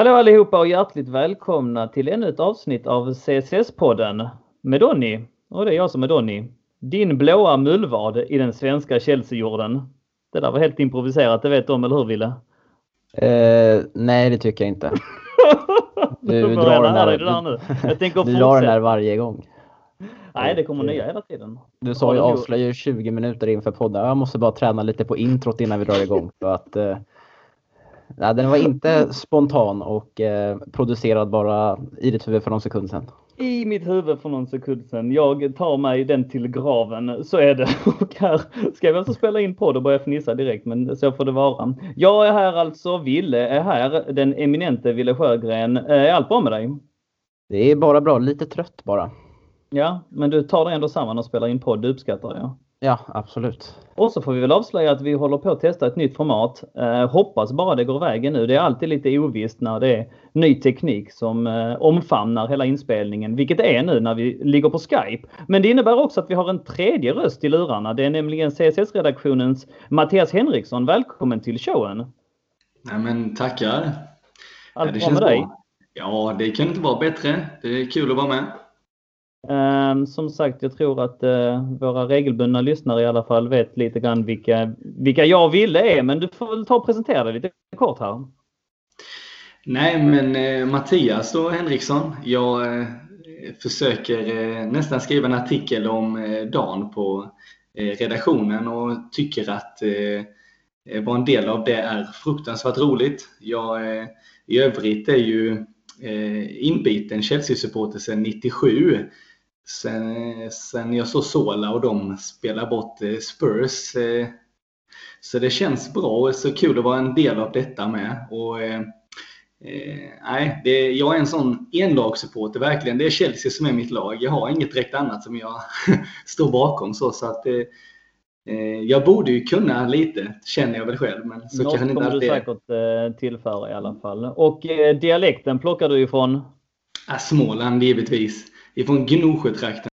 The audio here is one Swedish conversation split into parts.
Hallå allihopa och hjärtligt välkomna till ännu ett avsnitt av CSS-podden med Donny. Och det är jag som är Donny. Din blåa mullvad i den svenska Chelsea-jorden. Det där var helt improviserat, det vet om, eller hur Ville? Eh, nej, det tycker jag inte. Du, du drar den där, där nu. Jag tänker du drar den där varje gång. Nej, det kommer nya hela tiden. Du sa ju avslöjar 20 minuter inför podden. Jag måste bara träna lite på introt innan vi drar igång. För att, eh, nej, den var inte spontan och eh, producerad bara i ditt huvud för någon sekund sedan. I mitt huvud för någon sekund sedan. Jag tar mig den till graven. Så är det. Och här ska vi alltså spela in podd och börja fnissa direkt. Men så får det vara. Jag är här alltså. Ville är här. Den eminente Ville Sjögren. Eh, är allt bra med dig? Det är bara bra. Lite trött bara. Ja, men du tar dig ändå samman och spelar in podd. Det uppskattar jag. Ja, absolut. Och så får vi väl avslöja att vi håller på att testa ett nytt format. Eh, hoppas bara det går vägen nu. Det är alltid lite ovisst när det är ny teknik som eh, omfamnar hela inspelningen, vilket det är nu när vi ligger på Skype. Men det innebär också att vi har en tredje röst i lurarna. Det är nämligen CSS-redaktionens Mattias Henriksson. Välkommen till showen! Nej men tackar! Allt ja, bra med dig? Bra. Ja, det kan inte vara bättre. Det är kul att vara med. Um, som sagt, jag tror att uh, våra regelbundna lyssnare i alla fall vet lite grann vilka, vilka jag ville är. Men du får väl ta och presentera dig lite kort här. Nej, men eh, Mattias då, Henriksson. Jag eh, försöker eh, nästan skriva en artikel om eh, Dan på eh, redaktionen och tycker att eh, eh, vara en del av det är fruktansvärt roligt. Jag i övrigt är ju inbiten Chelsea-supporter sedan 97 Sen, sen jag såg Sola och de spelar bort eh, Spurs. Eh, så det känns bra och så kul att vara en del av detta med. Och, eh, nej, det, jag är en sån enlagssupporter verkligen. Det är Chelsea som är mitt lag. Jag har inget direkt annat som jag står bakom. Så, så att, jag borde ju kunna lite, känner jag väl själv. Men så Något inte kommer du säkert tillföra i alla fall. Och dialekten plockar du ifrån? Ja, Småland givetvis ifrån Gnosjötrakten.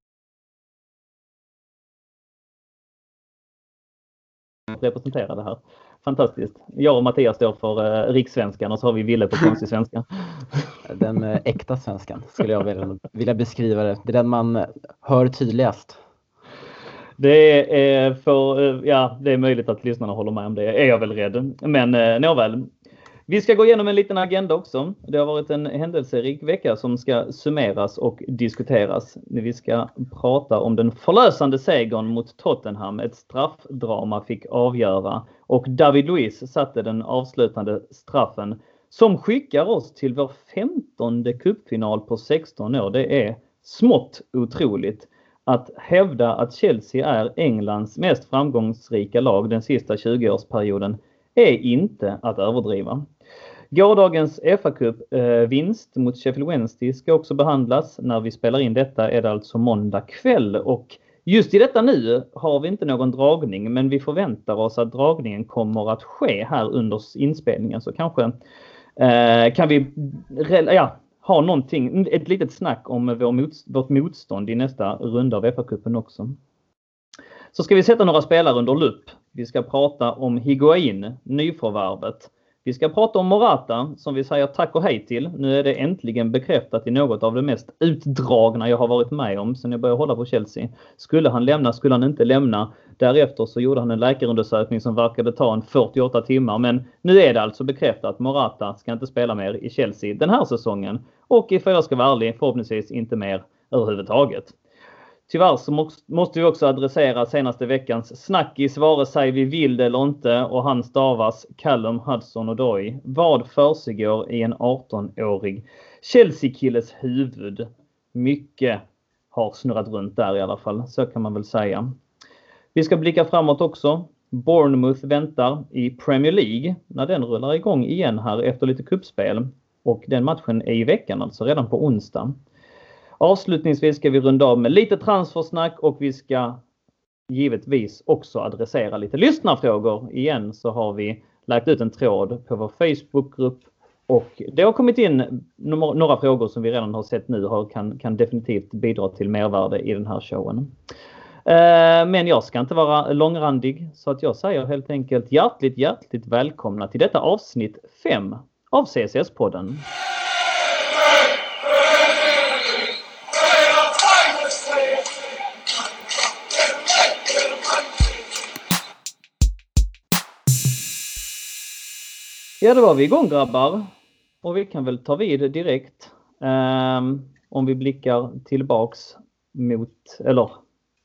representerade här. Fantastiskt. Jag och Mattias står för eh, rikssvenskan och så har vi Ville på konstig svenska. Den eh, äkta svenskan skulle jag vilja, vilja beskriva det. Det är den man hör tydligast. Det är, för, eh, ja, det är möjligt att lyssnarna håller med om det, är jag väl rädd. Men eh, nåväl, vi ska gå igenom en liten agenda också. Det har varit en händelserik vecka som ska summeras och diskuteras. Vi ska prata om den förlösande segern mot Tottenham. Ett straffdrama fick avgöra och David Luiz satte den avslutande straffen som skickar oss till vår femtonde cupfinal på 16 år. Det är smått otroligt att hävda att Chelsea är Englands mest framgångsrika lag den sista 20-årsperioden är inte att överdriva. Gårdagens FA-cup-vinst eh, mot Sheffield Wednesday ska också behandlas. När vi spelar in detta är det alltså måndag kväll och just i detta nu har vi inte någon dragning men vi förväntar oss att dragningen kommer att ske här under inspelningen så kanske eh, kan vi ja, ha någonting, ett litet snack om vår mot, vårt motstånd i nästa runda av FA-cupen också. Så ska vi sätta några spelare under lupp. Vi ska prata om Higuain, nyförvärvet. Vi ska prata om Morata som vi säger tack och hej till. Nu är det äntligen bekräftat i något av det mest utdragna jag har varit med om sen jag började hålla på Chelsea. Skulle han lämna, skulle han inte lämna. Därefter så gjorde han en läkarundersökning som verkade ta en 48 timmar. Men nu är det alltså bekräftat. Morata ska inte spela mer i Chelsea den här säsongen. Och ifall jag ska vara ärlig, förhoppningsvis inte mer överhuvudtaget. Tyvärr så måste vi också adressera senaste veckans snackis vare sig vi vill det eller inte och han stavas Callum Hudson Odoi. Vad försiggår i en 18-årig Chelsea-killes huvud? Mycket har snurrat runt där i alla fall, så kan man väl säga. Vi ska blicka framåt också. Bournemouth väntar i Premier League när den rullar igång igen här efter lite kuppspel. Och den matchen är i veckan, alltså redan på onsdag. Avslutningsvis ska vi runda av med lite transfersnack och vi ska givetvis också adressera lite lyssnarfrågor. Igen så har vi lagt ut en tråd på vår Facebookgrupp och det har kommit in några frågor som vi redan har sett nu och kan, kan definitivt bidra till mervärde i den här showen. Eh, men jag ska inte vara långrandig så att jag säger helt enkelt hjärtligt, hjärtligt välkomna till detta avsnitt 5 av CSS-podden. Ja, då var vi igång grabbar. Och vi kan väl ta vid direkt. Um, om vi blickar tillbaks mot, eller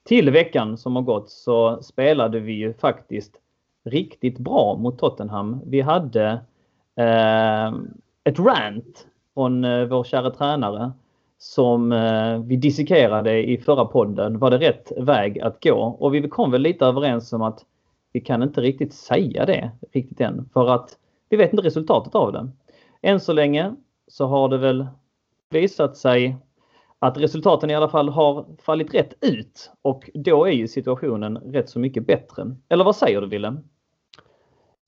till veckan som har gått så spelade vi ju faktiskt riktigt bra mot Tottenham. Vi hade eh, ett rant från eh, vår kära tränare som eh, vi dissekerade i förra podden. Var det rätt väg att gå? Och vi kom väl lite överens om att vi kan inte riktigt säga det riktigt än för att vi vet inte resultatet av det. Än så länge så har det väl visat sig att resultaten i alla fall har fallit rätt ut och då är ju situationen rätt så mycket bättre. Eller vad säger du Wille?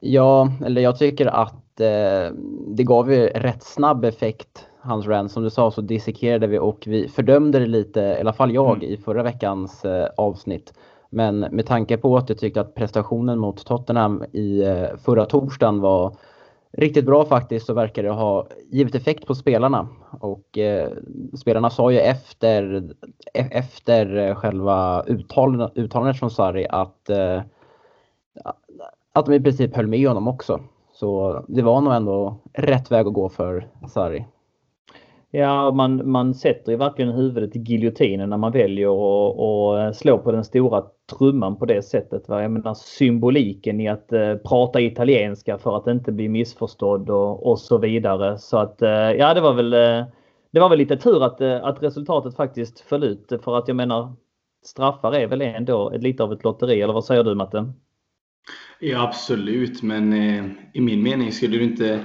Ja, eller jag tycker att eh, det gav ju rätt snabb effekt, hans rant. Som du sa så dissekerade vi och vi fördömde det lite, i alla fall jag, mm. i förra veckans eh, avsnitt. Men med tanke på att jag tyckte att prestationen mot Tottenham i eh, förra torsdagen var riktigt bra faktiskt så verkar det ha givit effekt på spelarna. Och eh, spelarna sa ju efter, e-, efter eh, själva uttalandet, uttalandet från Sarri att, eh, att de i princip höll med honom också. Så det var nog ändå rätt väg att gå för Sarri. Ja, man, man sätter ju verkligen huvudet i giljotinen när man väljer att eh, slå på den stora trumman på det sättet. Va? Jag menar symboliken i att eh, prata italienska för att inte bli missförstådd och, och så vidare. Så att eh, ja, det var väl eh, det var väl lite tur att, eh, att resultatet faktiskt föll ut för att jag menar straffar är väl ändå lite av ett lotteri eller vad säger du Matte? Ja absolut men eh, i min mening skulle du inte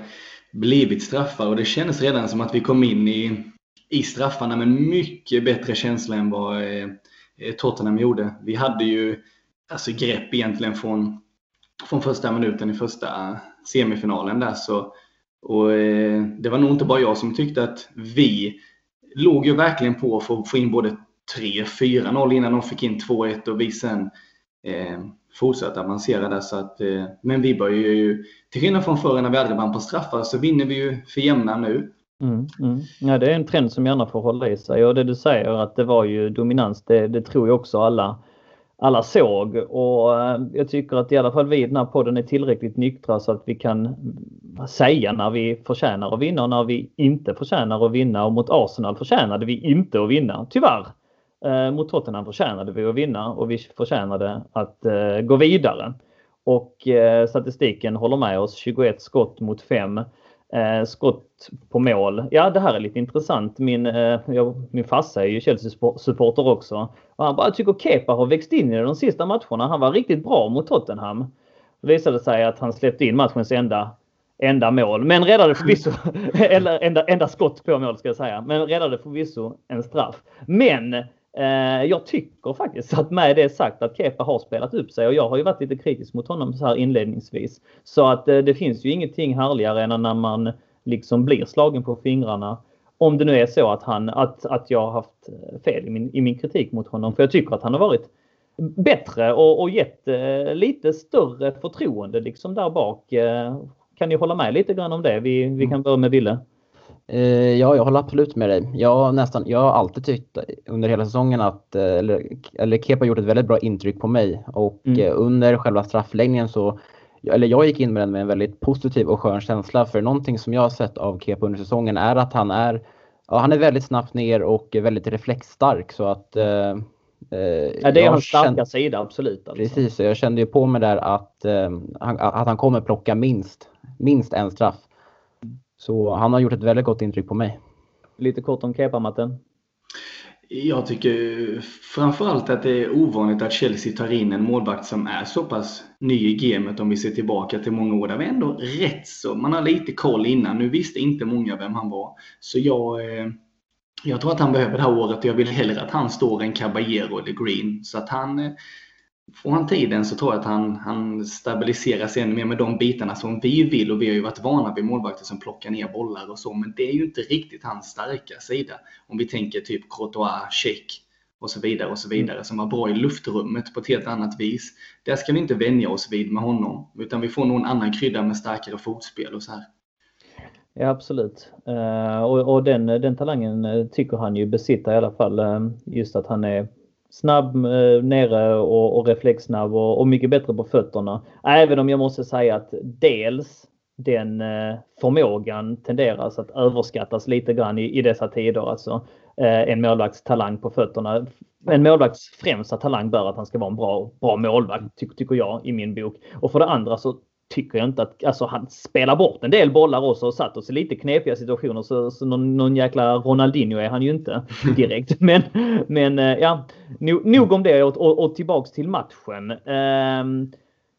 blivit straffar och det kändes redan som att vi kom in i, i straffarna med mycket bättre känsla än vad eh, eh, Tottenham gjorde. Vi hade ju alltså grepp egentligen från, från första minuten i första semifinalen där. Så, och, eh, det var nog inte bara jag som tyckte att vi låg ju verkligen på för att få in både 3-4-0 innan de fick in 2-1 och vi sen eh, fortsätta avancera där. Så att, eh, men vi börjar ju, till skillnad från förr när vi aldrig vann på straffar, så vinner vi ju för jämna nu. Mm, mm. Ja, det är en trend som gärna får hålla i sig och det du säger att det var ju dominans, det, det tror jag också alla, alla såg och eh, jag tycker att i alla fall vi i den här podden är tillräckligt nyktra så att vi kan säga när vi förtjänar att vinna och när vi inte förtjänar att vinna och mot Arsenal förtjänade vi inte att vinna, tyvärr. Eh, mot Tottenham förtjänade vi att vinna och vi förtjänade att eh, gå vidare. Och eh, statistiken håller med oss. 21 skott mot 5. Eh, skott på mål. Ja, det här är lite intressant. Min, eh, jag, min farsa är ju Chelsea-supporter också. Och han bara tycker Kepa har växt in i de sista matcherna. Han var riktigt bra mot Tottenham. Det visade sig att han släppte in matchens enda enda mål. Men räddade förvisso, eller enda, enda skott på mål ska jag säga, men räddade förvisso en straff. Men jag tycker faktiskt att med det sagt att Kepa har spelat upp sig och jag har ju varit lite kritisk mot honom så här inledningsvis. Så att eh, det finns ju ingenting härligare än när man liksom blir slagen på fingrarna. Om det nu är så att, han, att, att jag har haft fel i min, i min kritik mot honom. För jag tycker att han har varit bättre och, och gett eh, lite större förtroende liksom där bak. kan ni hålla med lite grann om det? Vi, vi kan börja med Ville. Eh, ja, jag håller absolut med dig. Jag, nästan, jag har alltid tyckt under hela säsongen att eh, eller, eller Kepa gjort ett väldigt bra intryck på mig och mm. Eh, under själva straffläggningen så eller jag gick in med den med en väldigt positiv och skön känsla för någonting som jag har sett av Kepa under säsongen är att han är ja, han är väldigt snabbt ner och väldigt reflexstark så att eh, ja, det är hans starka sida absolut. Alltså. Precis, jag kände ju på mig där att, eh, att han kommer plocka minst, minst en straff. Så han har gjort ett väldigt gott intryck på mig. Lite kort om Kepa, Matten. Jag tycker framförallt att det är ovanligt att Chelsea tar in en målvakt som är så pass ny i gamet om vi ser tillbaka till många år. Där vi ändå rätt så, man har lite koll innan. Nu visste inte många vem han var. Så jag, eh, jag tror att han behöver det här året och jag vill hellre att han står än Caballero eller Green. Så att han eh, Får han tiden så tror jag att han, han stabiliserar sig ännu mer med de bitarna som vi vill och vi har ju varit vana vid målvakter som plockar ner bollar och så men det är ju inte riktigt hans starka sida. Om vi tänker typ Courtois, Check och så vidare och så vidare mm. som var bra i luftrummet på ett helt annat vis. Där ska vi inte vänja oss vid med honom utan vi får någon annan krydda med starkare fotspel och så här. Ja, absolut. Uh, och, och den, den talangen tycker han ju besitta i alla fall. Uh, just att han är snabb eh, nere och, och reflexsnabb och, och, mycket bättre på fötterna. Även om jag måste säga att dels den eh, förmågan tenderas att överskattas lite grann i, i dessa tider. Alltså eh, en målvakts talang på fötterna. En målvakts främsta talang bör att han ska vara en bra, bra målvakt, ty tycker jag i min bok. Och för det andra så tycker jag inte att, alltså han spelar bort en del bollar också och satt oss i lite knepiga situationer så, så någon, någon jäkla Ronaldinho är han ju inte direkt. Men, men eh, ja, nog, nog om det och, och, och tillbaks till matchen. Um,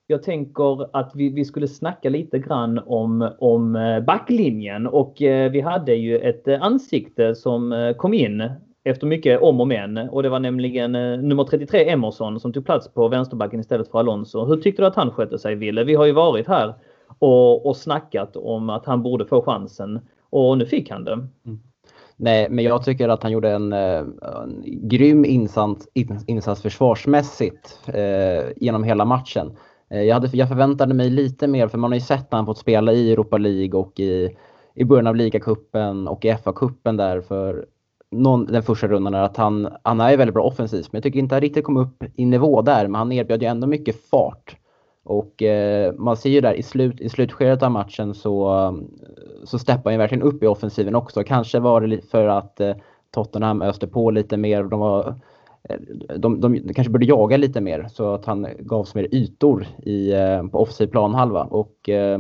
jag tänker att vi, vi skulle snacka lite grann om, om eh, backlinjen och eh, vi hade ju ett ansikte som kom in efter mycket om och men. Och det var nämligen eh, nummer 33 Emerson som tog plats på vänsterbacken istället för Alonso. Hur tyckte du att han skötte sig Ville? Vi har ju varit här och, och snackat om att han borde få chansen och nu fick han det. Mm. Nej, men jag tycker att han gjorde en, eh, en grym insats, insats försvarsmässigt eh, genom hela matchen. Eh, jag, hade, jag förväntade mig lite mer, för man har ju sett att han fått spela i Europa League och i, i början av ligacupen och i FA-cupen där för någon, den första rundan är att han, han är väldigt bra offensivt, men jag tycker inte han riktigt kom upp i nivå där, men han erbjöd ju ändå mycket fart. Och eh, man ser ju där i, slut, i slutskedet av matchen så, så steppar han verkligen upp i offensiven också. Kanske var det för att eh, Tottenham öste på lite mer. De, var, de, de, de, kanske borde jaga lite mer så att han gavs mer ytor i, eh, på offensiv planhalva. Och, eh,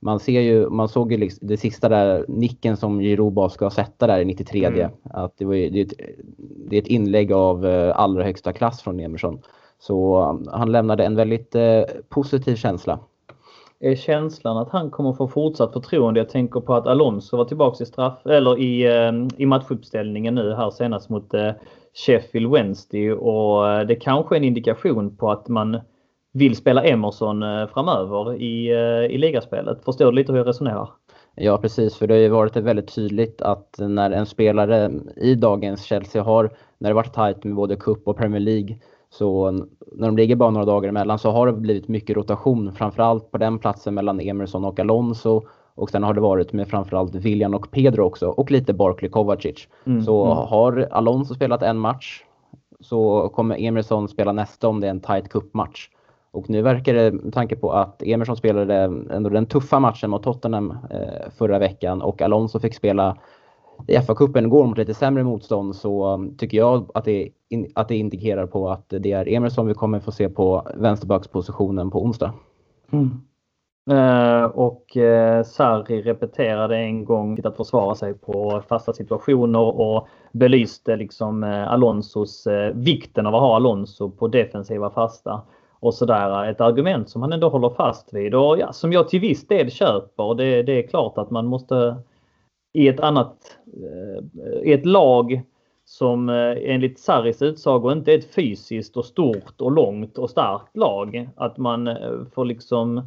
man ser ju, man såg ju liksom det sista där nicken som Giroud ska sätta där i 93 mm. att det, var ju, det, är ett, det är ett inlägg av eh, allra högsta klass från Emerson. Så um, han lämnade en väldigt eh, positiv känsla. Är känslan att han kommer få fortsatt förtroende? Jag tänker på att Alonso var tillbaka i straff eller i, eh, i matchuppställningen nu här senast mot eh, Sheffield Wednesday och eh, det kanske är en indikation på att man vill spela Emerson eh, framöver i, eh, i ligaspelet. Förstår du lite hur jag resonerar? Ja precis, för det har ju varit väldigt tydligt att när en spelare i dagens Chelsea har, när det varit tajt med både Cup och Premier League, så när de ligger bara några dagar emellan så har det blivit mycket rotation, framförallt på den platsen mellan Emerson och Alonso. Och sen har det varit med framförallt William och Pedro också och lite Barkley Kovacic. Mm, så mm. har Alonso spelat en match så kommer Emerson spela nästa om det är en tight cupmatch. Och nu verkar det, med tanke på att Emerson spelade ändå den tuffa matchen mot Tottenham eh, förra veckan och Alonso fick spela i FA-cupen igår mot lite sämre motstånd så tycker jag att det, in, att det indikerar på att det är Emerson vi kommer få se på vänsterbackspositionen på onsdag. Mm. Eh, och eh, Sarri repeterade en gång att försvara sig på fasta situationer och belyste liksom eh, Alonsos eh, vikten av att ha Alonso på defensiva fasta och sådär. Ett argument som han ändå håller fast vid och ja, som jag till viss del köper. Det, det är klart att man måste i ett annat, eh, i ett lag som eh, enligt Sarris utsago inte är ett fysiskt och stort och långt och starkt lag. Att man eh, får liksom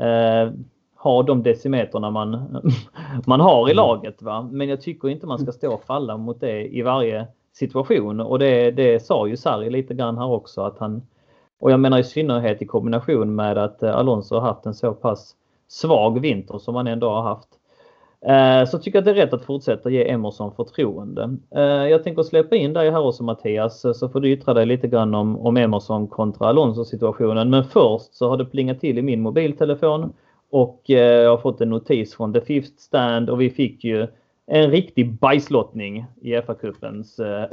eh, ha de decimeterna man, man har i mm. laget. Va? Men jag tycker inte man ska stå och falla mot det i varje situation och det, det sa ju Sarri lite grann här också att han och jag menar i synnerhet i kombination med att eh, Alonso har haft en så pass svag vinter som han ändå har haft. Eh, så tycker jag att det är rätt att fortsätta ge Emerson förtroende. Eh, jag tänker släppa in dig här också Mattias så får du yttra dig lite grann om, om Emerson kontra Alonso situationen. Men först så har det plingat till i min mobiltelefon och jag har fått en notis från The Fifth Stand och vi fick ju en riktig bajslottning i FA-cupens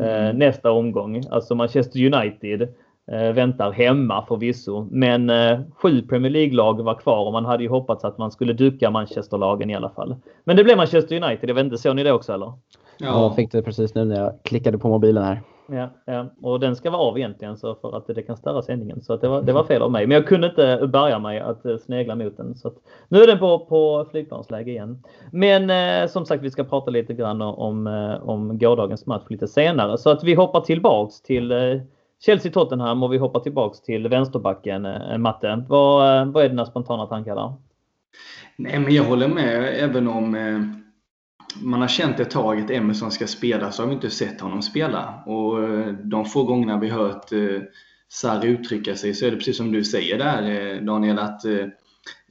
mm. nästa omgång. Alltså Manchester United väntar hemma förvisso. Men eh, sju Premier League-lag var kvar och man hade ju hoppats att man skulle ducka Manchester-lagen i alla fall. Men det blev Manchester United. Jag vet inte, såg ni det också eller? Ja, jag fick det precis nu när jag klickade på mobilen här. Ja, ja, och den ska vara av egentligen så för att det kan störa sändningen. Så att det, var, det var fel av mig. Men jag kunde inte bärga mig att eh, snegla mot den. Så nu är den på, på flygplansläge igen. Men eh, som sagt, vi ska prata lite grann om, om gårdagens match lite senare. Så att vi hoppar tillbaks till eh, Chelsea-Tottenham och vi hoppar tillbaks till vänsterbacken, eh, Matte. Vad, eh, vad är dina spontana tankar där? Nej, men jag håller med. Även om eh, man har känt ett tag att Emerson ska spela så har vi inte sett honom spela. Och de få gångerna vi hört Sarri uttrycka sig så är det precis som du säger där Daniel, att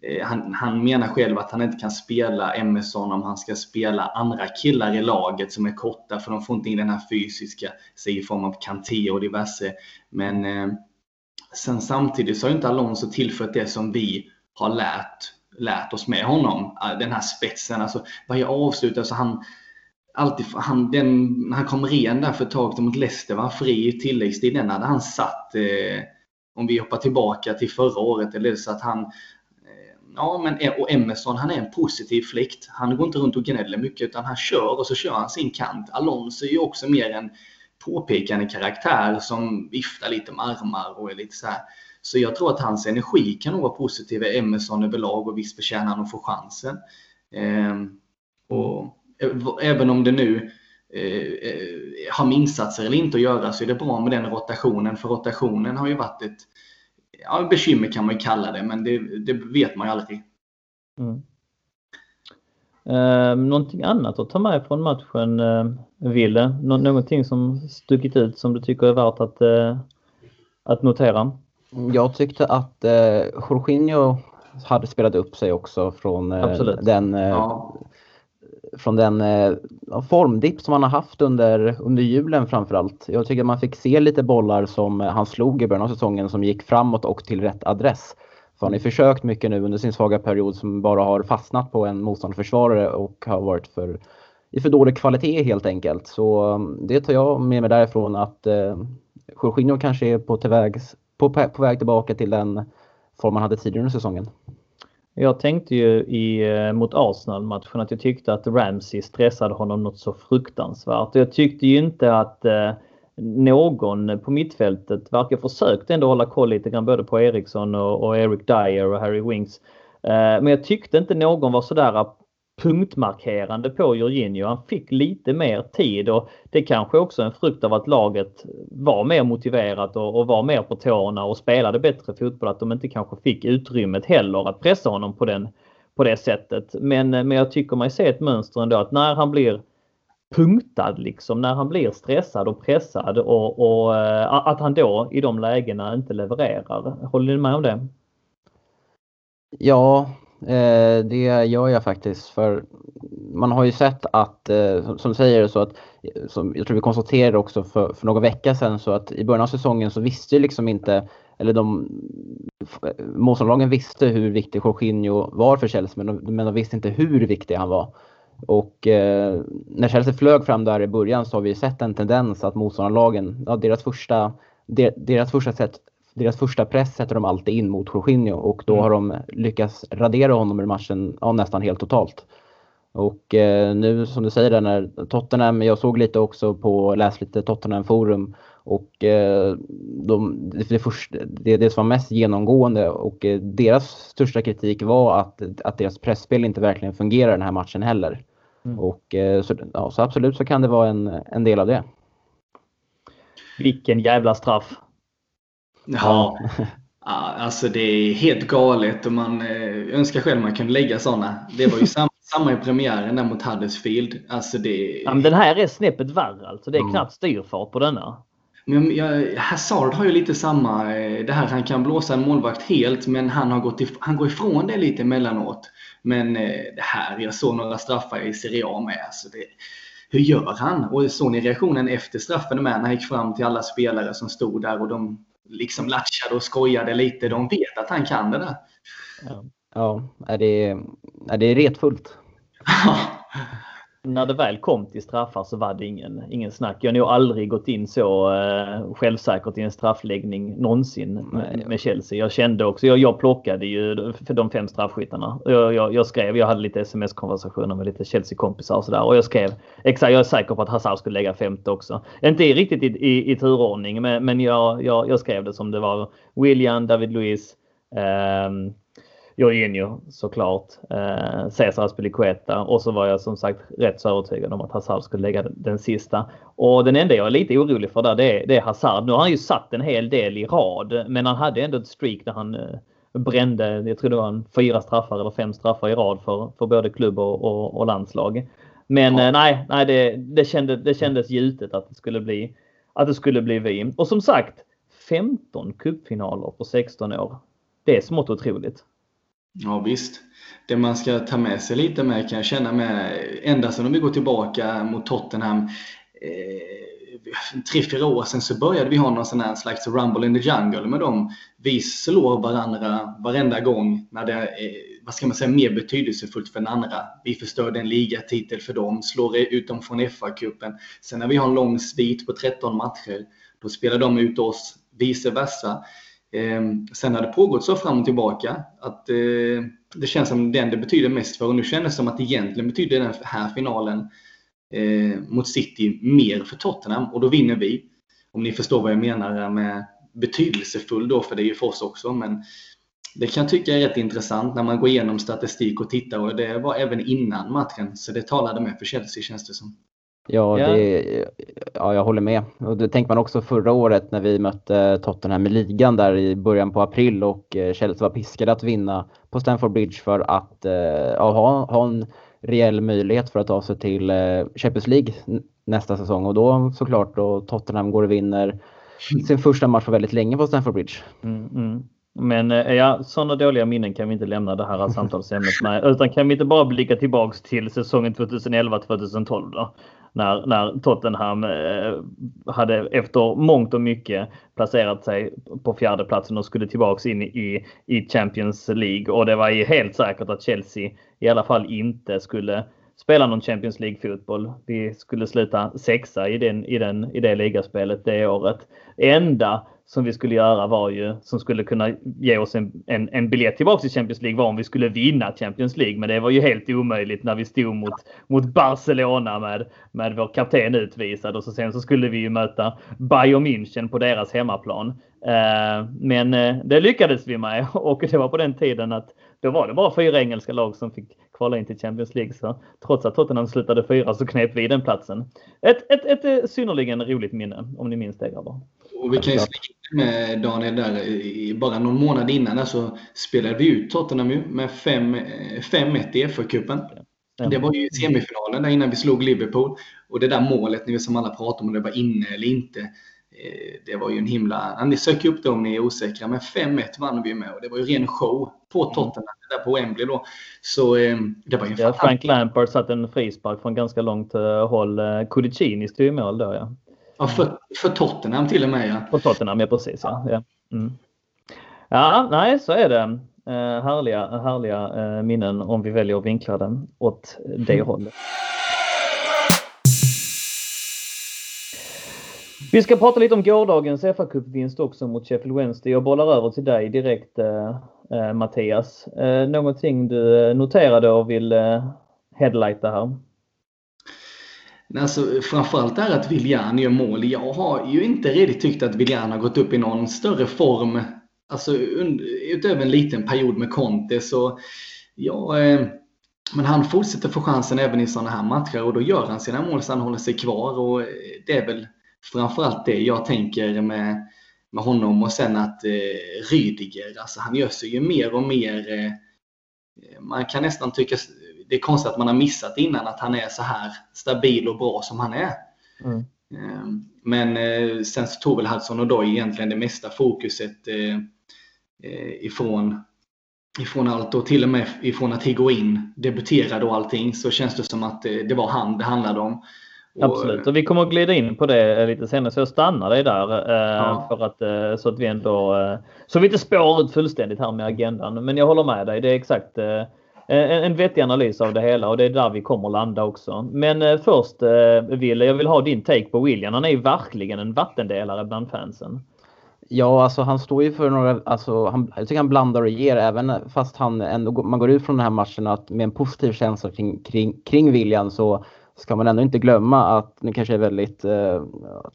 Eh, han, han menar själv att han inte kan spela Emerson om han ska spela andra killar i laget som är korta för de får inte in den här fysiska, sig i form av Kanté och diverse. Men eh, sen samtidigt så har inte Alonso tillfört det som vi har lärt, lärt oss med honom. Eh, den här spetsen, alltså varje avslut, alltså han, alltid, han, den, han kom ren där för ett tag mot Leicester, var fri i tilläggstid. Den hade han satt, eh, om vi hoppar tillbaka till förra året, eller så att han Ja, men och Emerson han är en positiv fläkt. Han går inte runt och gnäller mycket utan han kör och så kör han sin kant. Alonso är ju också mer en påpekande karaktär som viftar lite med armar och är lite så här. Så jag tror att hans energi kan nog vara positiv i Emerson överlag och visst förtjänar han att få chansen. Eh, och även om det nu eh, eh har med insatser eller inte att göra så är det bra med den rotationen. För rotationen har ju varit ett ja, bekymmer kan man ju kalla det, men det, det vet man ju aldrig. Mm. Eh, någonting annat att ta med från matchen, eh, Ville? Nå någonting som stuckit ut som du tycker är värt att, eh, att notera? Jag tyckte att eh, Jorginho hade spelat upp sig också från eh, den eh, ja från den eh, formdipp som han har haft under, under julen framförallt. Jag tycker man fick se lite bollar som han slog i början av säsongen som gick framåt och till rätt adress. För han har försökt mycket nu under sin svaga period som bara har fastnat på en motståndsförsvarare och har varit för, i för dålig kvalitet helt enkelt. Så mm, det tar jag med mig därifrån att eh, Jorginho kanske är på, tillväg, på, på väg tillbaka till den form han hade tidigare under säsongen. Jag tänkte ju i, eh, mot Arsenal-matchen att jag tyckte att Ramsey stressade honom något så fruktansvärt. Jag tyckte ju inte att eh, någon på mittfältet verkar försökt ändå hålla koll lite grann både på Eriksson och, och Eric Dyer och Harry Winks. Eh, men jag tyckte inte någon var sådär punktmarkerande på Jorginho. Han fick lite mer tid och det kanske också är en frukt av att laget var mer motiverat och, och var mer på tårna och spelade bättre fotboll. Att de inte kanske fick utrymmet heller att pressa honom på, den, på det sättet. Men, men jag tycker mig se ett mönster ändå att när han blir punktad liksom, när han blir stressad och pressad och, och eh, att han då i de lägena inte levererar. Håller ni med om det? Ja, Eh, det gör jag faktiskt. För man har ju sett att, eh, som säger så att, som jag tror vi konstaterade också för, för några veckor sedan, så att i början av säsongen så visste ju liksom inte, eller de motståndarlagen visste hur viktig Jorginho var för Chelsea, men de, men de visste inte hur viktig han var. Och eh, när Chelsea flög fram där i början så har vi sett en tendens att motståndarlagen, ja, deras första deras första sätt deras första press sätter de alltid in mot Jorginho och då mm. har de lyckats radera honom ur matchen ja, nästan helt totalt. Och eh, nu som du säger när Tottenham, jag såg lite också på, läst lite Tottenham forum och eh, de, det, först, det, det som var mest genomgående och eh, deras största kritik var att, att deras pressspel inte verkligen fungerar den här matchen heller. Mm. Och eh, så, ja, så absolut så kan det vara en, en del av det. Vilken jävla straff! Ja, alltså det är helt galet och man eh, önskar själv man kunde lägga sådana. Det var ju samma, samma i premiären där mot Huddersfield. Alltså det... ja, men den här är snäppet värre alltså. Det är mm. knappt styrfart på denna. Men jag, Hazard har ju lite samma, eh, det här han kan blåsa en målvakt helt men han, har gått if, han går ifrån det lite emellanåt. Men eh, det här, jag såg några straffar i Serie A med. Alltså det, hur gör han? Och såg ni reaktionen efter straffen med när han gick fram till alla spelare som stod där och de liksom latchade och skojade lite. De vet att han kan det där. Ja, ja är, det, är det retfullt? när det väl kom till straffar så var det ingen, ingen snack. Jag har nog aldrig gått in så uh, självsäkert i en straffläggning någonsin med, med Chelsea. Jag kände också, jag, jag plockade ju för de fem straffskyttarna. Jag, jag, jag skrev, jag hade lite sms-konversationer med lite Chelsea-kompisar och sådär. Och jag skrev, exakt, jag är säker på att Hazard skulle lägga femte också. Inte riktigt i, i, i turordning, men, men jag, jag, jag skrev det som det var. William, David Luiz, um, Jorginho såklart. Eh, Cesar Aspilicueta och så var jag som sagt rätt så övertygad om att Hazard skulle lägga den sista. Och den enda jag är lite orolig för där det är, det är Hazard. Nu har han ju satt en hel del i rad men han hade ändå ett streak där han eh, brände, jag tror det var en fyra straffar eller fem straffar i rad för, för både klubb och, och, och landslag. Men ja. eh, nej, nej det, det, kände, det kändes gjutet att det skulle bli att det skulle bli vi. Och som sagt 15 cupfinaler på 16 år. Det är smått otroligt. Ja visst. Det man ska ta med sig lite med kan jag känna med, ända sedan om vi går tillbaka mot Tottenham, eh, tre, fyra år sedan så började vi ha någon sån här slags rumble in the jungle med dem. Vi slår varandra varenda gång när det är, vad ska man säga, mer betydelsefullt för den andra. Vi förstörde en ligatitel för dem, slår ut dem från FA-cupen. Sen när vi har en lång svit på 13 matcher, då spelar de ut oss, vice versa. Ehm, sen har det pågått så fram och tillbaka att eh, det känns som den det betyder mest för. Och nu känns det som att egentligen betyder den här finalen eh, mot City mer för Tottenham och då vinner vi. Om ni förstår vad jag menar med betydelsefull då, för det är ju för oss också. Men det kan jag tycka är rätt intressant när man går igenom statistik och tittar och det var även innan matchen. Så det talade med för Chelsea känns det som. Ja, det, ja, jag håller med. Och det tänkte man också förra året när vi mötte Tottenham i ligan där i början på april och eh, Chelsea var piskade att vinna på Stamford Bridge för att eh, ja, ha, ha en reell möjlighet för att ta sig till eh, Champions League nästa säsong. Och då såklart då Tottenham går och vinner sin första match på väldigt länge på Stamford Bridge. Mm, mm. Men ja, sådana dåliga minnen kan vi inte lämna det här samtalsämnet med. Utan kan vi inte bara blicka tillbaks till säsongen 2011-2012 då? När, när Tottenham eh, hade efter mångt och mycket placerat sig på fjärdeplatsen och skulle tillbaks in i, i Champions League. Och det var ju helt säkert att Chelsea i alla fall inte skulle spela någon Champions League-fotboll. Vi skulle sluta sexa i, den, i, den, i det ligaspelet det året. Enda som vi skulle göra var ju, som skulle kunna ge oss en, en, en biljett tillbaka till Champions League var om vi skulle vinna Champions League. Men det var ju helt omöjligt när vi stod mot, mot Barcelona med, med vår kapten utvisad och så sen så skulle vi ju möta Bayern München på deras hemmaplan. Eh, men eh, det lyckades vi med och det var på den tiden att då var det bara fyra engelska lag som fick kvala in till Champions League. Så trots att Tottenham slutade fyra så knep vi den platsen. Ett, ett, ett, ett synnerligen roligt minne om ni minns det grabbar. Och vi kan ju slänga med Daniel där, i bara någon månad innan så spelade vi ut Tottenham med 5-1 i FA-cupen. Det var ju semifinalen där innan vi slog Liverpool. Och det där målet ni som alla pratar om, det var inne eller inte. Eh, det var ju en himla... Ni söker upp det om ni är osäkra, men 5-1 vann vi med och det var ju ren show på mm. Tottenham mm. där på Wembley då. Så eh, det var ju ja, Frank Lampard satte en frispark från ganska långt eh, håll. Cudicini stod i mål då ja. Ja, för, för Tottenham till och med ja. För Tottenham, ja precis. Ja, ja. Mm. ja nej så är det. Härliga härliga minnen om vi väljer att vinkla den åt det mm. hållet. Vi ska prata lite om gårdagens fa Cup-vinst också mot Sheffield Wednesday. Jag bollar över till dig direkt eh, eh Mattias. Eh, någonting du eh, noterade och vill eh, headlighta här? Alltså, framförallt är att Willian gör mål. Jag har ju inte riktigt tyckt att Willian har gått upp i någon större form. Alltså utöver en liten period med Conte så ja, eh, men han fortsätter få chansen även i sådana här matcher och då gör han sina mål så han håller sig kvar och eh, det är väl framförallt det jag tänker med, med honom och sen att eh, Rydiger, alltså han gör sig ju mer och mer eh, man kan nästan tycka det är konstigt att man har missat innan att han är så här stabil och bra som han är. Mm. Ehm, men eh, sen så tog väl Hudson och Doy egentligen det mesta fokuset eh, eh, ifrån, ifrån allt och till och med ifrån att Higuain debuterade och allting så känns det som att det var han det handlade om. Absolut, och vi kommer att glida in på det lite senare så jag stannar dig där ja. för att så att vi ändå så vi inte spår ut fullständigt här med agendan. Men jag håller med dig. Det är exakt Eh, en, en vettig analys av det hela och det är där vi kommer landa också. Men eh, först eh, Wille, jag vill ha din take på William. Han är ju verkligen en vattendelare bland fansen. Ja, alltså han står ju för några, alltså han, jag tycker han blandar och ger även fast han ändå, man går ut från den här matchen att med en positiv känsla kring, kring, kring William så ska man ändå inte glömma att, nu kanske jag är väldigt, eh,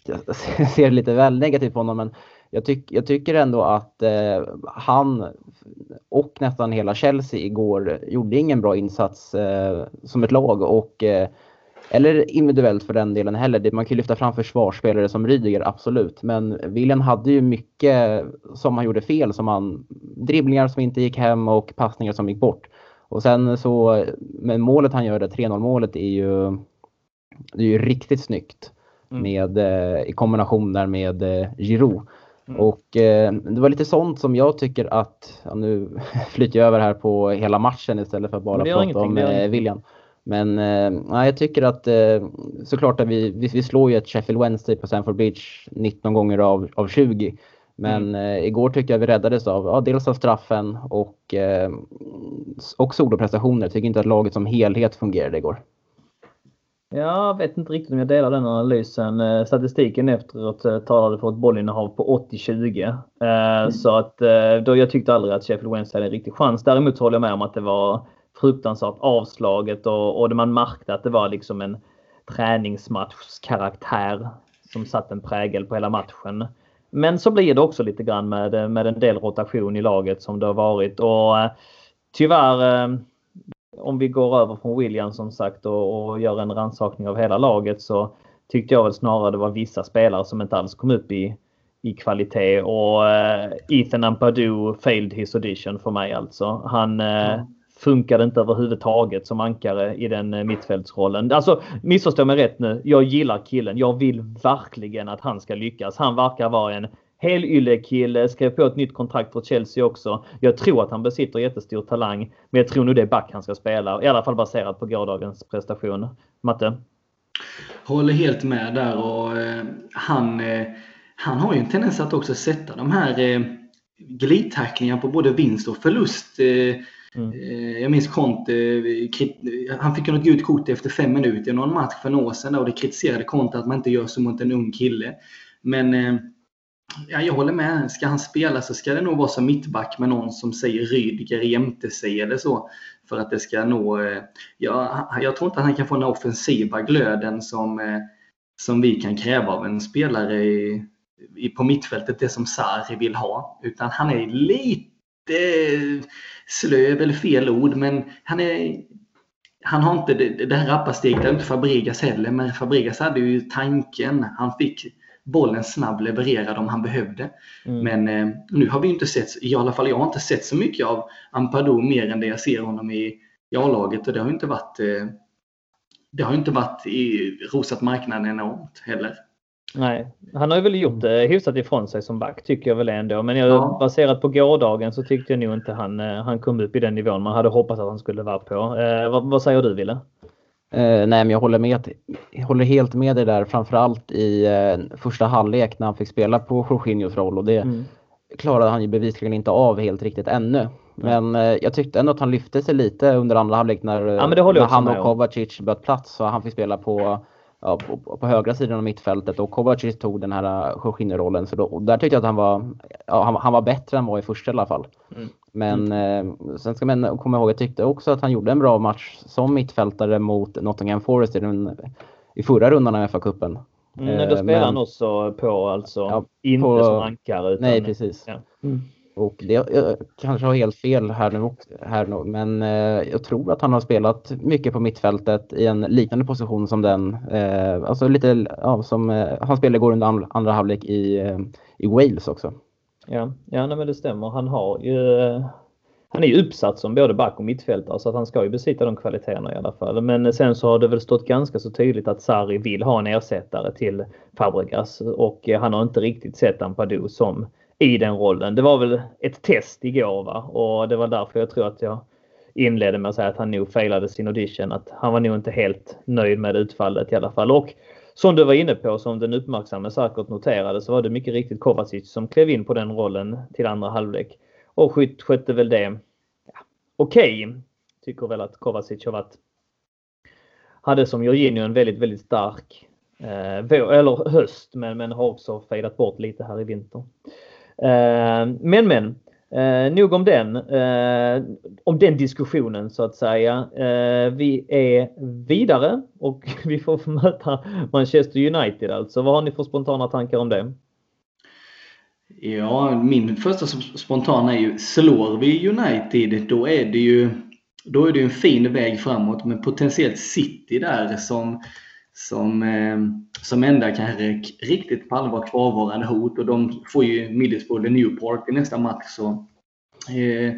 jag ser lite väl negativt på honom men jag, tyck, jag tycker ändå att eh, han och nästan hela Chelsea igår gjorde ingen bra insats eh, som ett lag och eh, eller individuellt för den delen heller. Man kan ju lyfta fram försvarsspelare som Rydiger, absolut. Men William hade ju mycket som han gjorde fel. Som han, dribblingar som inte gick hem och passningar som gick bort. Och sen så, eh, men målet han gör, det 3-0 målet, är ju, det är ju riktigt snyggt. Mm. Med, eh, I kombination där med eh, Giroud. Mm. Och eh, det var lite sånt som jag tycker att, ja, nu flyter jag över här på hela matchen istället för att bara prata om eh, William. Men eh, jag tycker att eh, såklart att vi, vi, vi slår ju ett Sheffield Wednesday på Stamford Bridge 19 gånger av, av 20. Men mm. eh, igår tycker jag vi räddades av ja, dels av straffen och, eh, och soloprestationer. Jag tycker inte att laget som helhet fungerade igår. Jag vet inte riktigt om jag delar den analysen. Eh, statistiken efteråt eh, talade för ett bollinnehav på 80-20. Eh, mm. Så att då jag tyckte aldrig att Sheffield Wednesday hade en riktig chans. Däremot håller jag med om att det var fruktansvärt avslaget och, och man märkte att det var liksom en träningsmatchskaraktär som satt en prägel på hela matchen. Men så blir det också lite grann med, med en del rotation i laget som det har varit och tyvärr om vi går över från William som sagt och, och gör en rannsakning av hela laget så tyckte jag väl snarare det var vissa spelare som inte alls kom upp i, i kvalitet och uh, Ethan Ampadu failed his audition för mig alltså. Han mm. funkade inte överhuvudtaget som ankare i den uh, mittfältsrollen. Alltså missförstå mig rätt nu. Jag gillar killen. Jag vill verkligen att han ska lyckas. Han verkar vara en Helylle-kille, skrev på ett nytt kontrakt för Chelsea också. Jag tror att han besitter jättestor talang. Men jag tror nog det är back han ska spela. I alla fall baserat på gårdagens prestation. Matte? Håller helt med där och eh, han, eh, han har ju en tendens att också sätta de här eh, glidtacklingar på både vinst och förlust. Eh, Mm. Eh, jag minns Conte, eh, han fick något gult kort efter fem minuter i någon match för några år sedan och det kritiserade Conte att man inte gör så mot en ung kille. Men eh, Ja, jag håller med. Ska han spela så ska det nog vara som mittback med någon som säger Rydiger jämte sig eller så. För att det ska nå... Eh, ja, jag tror inte att han kan få den offensiva glöden som, eh, som vi kan kräva av en spelare i, i, på mittfältet, det som Sarri vill ha. Utan han är lite slö, eller fel ord, men han är han har inte det, det här rappa steget, har inte Fabregas heller, men Fabregas hade ju tanken. Han fick bollen snabb levererad om han behövde. Mm. Men eh, nu har vi inte sett, i alla fall jag har inte sett så mycket av Ampadu mer än det jag ser honom i, i A-laget och det har inte varit eh, det har inte varit i, rosat marknaden enormt heller. Nej, han har väl gjort det hyfsat ifrån sig som back tycker jag väl ändå. Men jag, ja. baserat på gårdagen så tyckte jag nog inte han, eh, han kom upp i den nivån man hade hoppats att han skulle vara på. Eh, vad, vad säger du Wille? Eh, nej, men jag håller, med, jag håller helt med dig där, framförallt i eh, första halvlek när han fick spela på Jorginhos roll och det mm. klarade han ju bevisligen inte av helt riktigt ännu. Men eh, jag tyckte ändå att han lyfte sig lite under andra halvlek när, ja, när han och Kovacic bytte plats och han fick spela på ja, på, på, högra sidan av mittfältet och Kovacic tog den här Jorginho-rollen. Så då, där tyckte jag att han var, ja, han, han, var bättre än vad i första i alla fall. Mm. Men mm. Eh, sen ska man komma ihåg, jag tyckte också att han gjorde en bra match som mittfältare mot Nottingham Forest i, den, i förra rundan av FA-cupen. Mm, då spelar han också på alltså, ja, inte på, som ankare. Utan, nej, precis. Ja. Mm. Och det, jag kanske har helt fel här nu, här nu men eh, jag tror att han har spelat mycket på mittfältet i en liknande position som den. Eh, alltså lite ja, som eh, han spelade igår under andra, halvlek i, eh, i Wales också. Ja, ja nej, men det stämmer. Han har ju eh, han är ju uppsatt som både back och mittfältare så att han ska ju besitta de kvaliteterna i alla fall. Men sen så har det väl stått ganska så tydligt att Sarri vill ha en ersättare till Fabregas och eh, han har inte riktigt sett Ampadu som i den rollen. Det var väl ett test igår va? och det var därför jag tror att jag inledde med att säga att han nog failade sin audition. Att han var nog inte helt nöjd med utfallet i alla fall. Och som du var inne på, som den uppmärksamme säkert noterade, så var det mycket riktigt Kovacic som klev in på den rollen till andra halvlek. Och Skytt skötte väl det ja, okej. Okay. Tycker väl att Kovacic har varit hade som Jorginho en väldigt, väldigt stark eh, eller höst, men, men har också fejdat bort lite här i vinter. Eh, men men, eh, nog om den. Eh, om den diskussionen så att säga. Eh, vi är vidare och vi får möta Manchester United alltså. Vad har ni för spontana tankar om det? Ja, min första spontana är ju, slår vi United då är det ju då är det en fin väg framåt med potentiellt City där som som, eh, som enda kanske riktigt på allvar kvarvarande hot och de får ju Middlesbrough Newport i nästa match. Så, eh,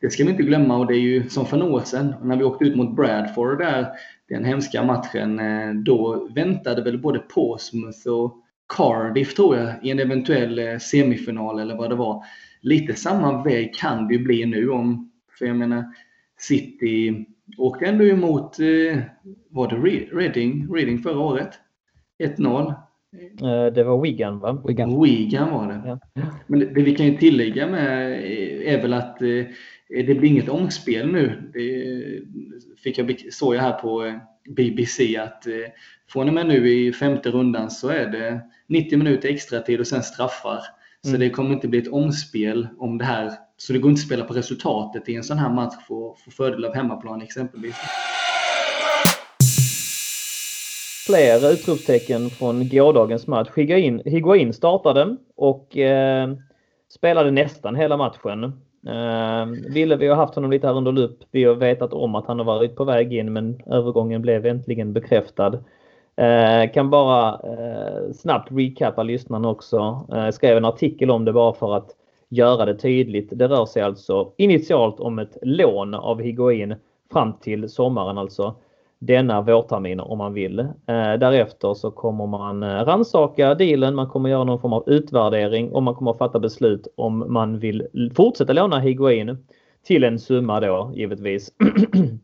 det ska vi inte glömma och det är ju som för några år sedan när vi åkte ut mot Bradford där, den hemska matchen, eh, då väntade väl både Portsmouth och Cardiff tror jag i en eventuell eh, semifinal eller vad det var. Lite samma väg kan det ju bli nu om, för jag menar City åkte ändå emot, var det Reading, Reading förra året? 1-0. Eh, det var Wigan va? Wigan, Wigan var det. Ja. Men det, det, vi kan ju tillägga med är väl att eh, det blir inget omspel nu. Det fick jag, såg jag här på eh, BBC att från och med nu i femte rundan så är det 90 minuter extra tid och sen straffar. Så mm. det kommer inte bli ett omspel om det här. Så det går inte att spela på resultatet i en sån här match för att få fördel av hemmaplan exempelvis fler utropstecken från gårdagens match. Higuain, Higuain startade och eh, spelade nästan hela matchen. Eh, Ville, vi har haft honom lite här under lupp. Vi har vetat om att han har varit på väg in men övergången blev äntligen bekräftad. Eh, kan bara eh, snabbt recappa lyssnarna också. Eh, skrev en artikel om det bara för att göra det tydligt. Det rör sig alltså initialt om ett lån av Higuain fram till sommaren alltså denna vårtermin om man vill. Eh, därefter så kommer man eh, ransaka dealen, man kommer göra någon form av utvärdering och man kommer fatta beslut om man vill fortsätta låna Higuain till en summa då givetvis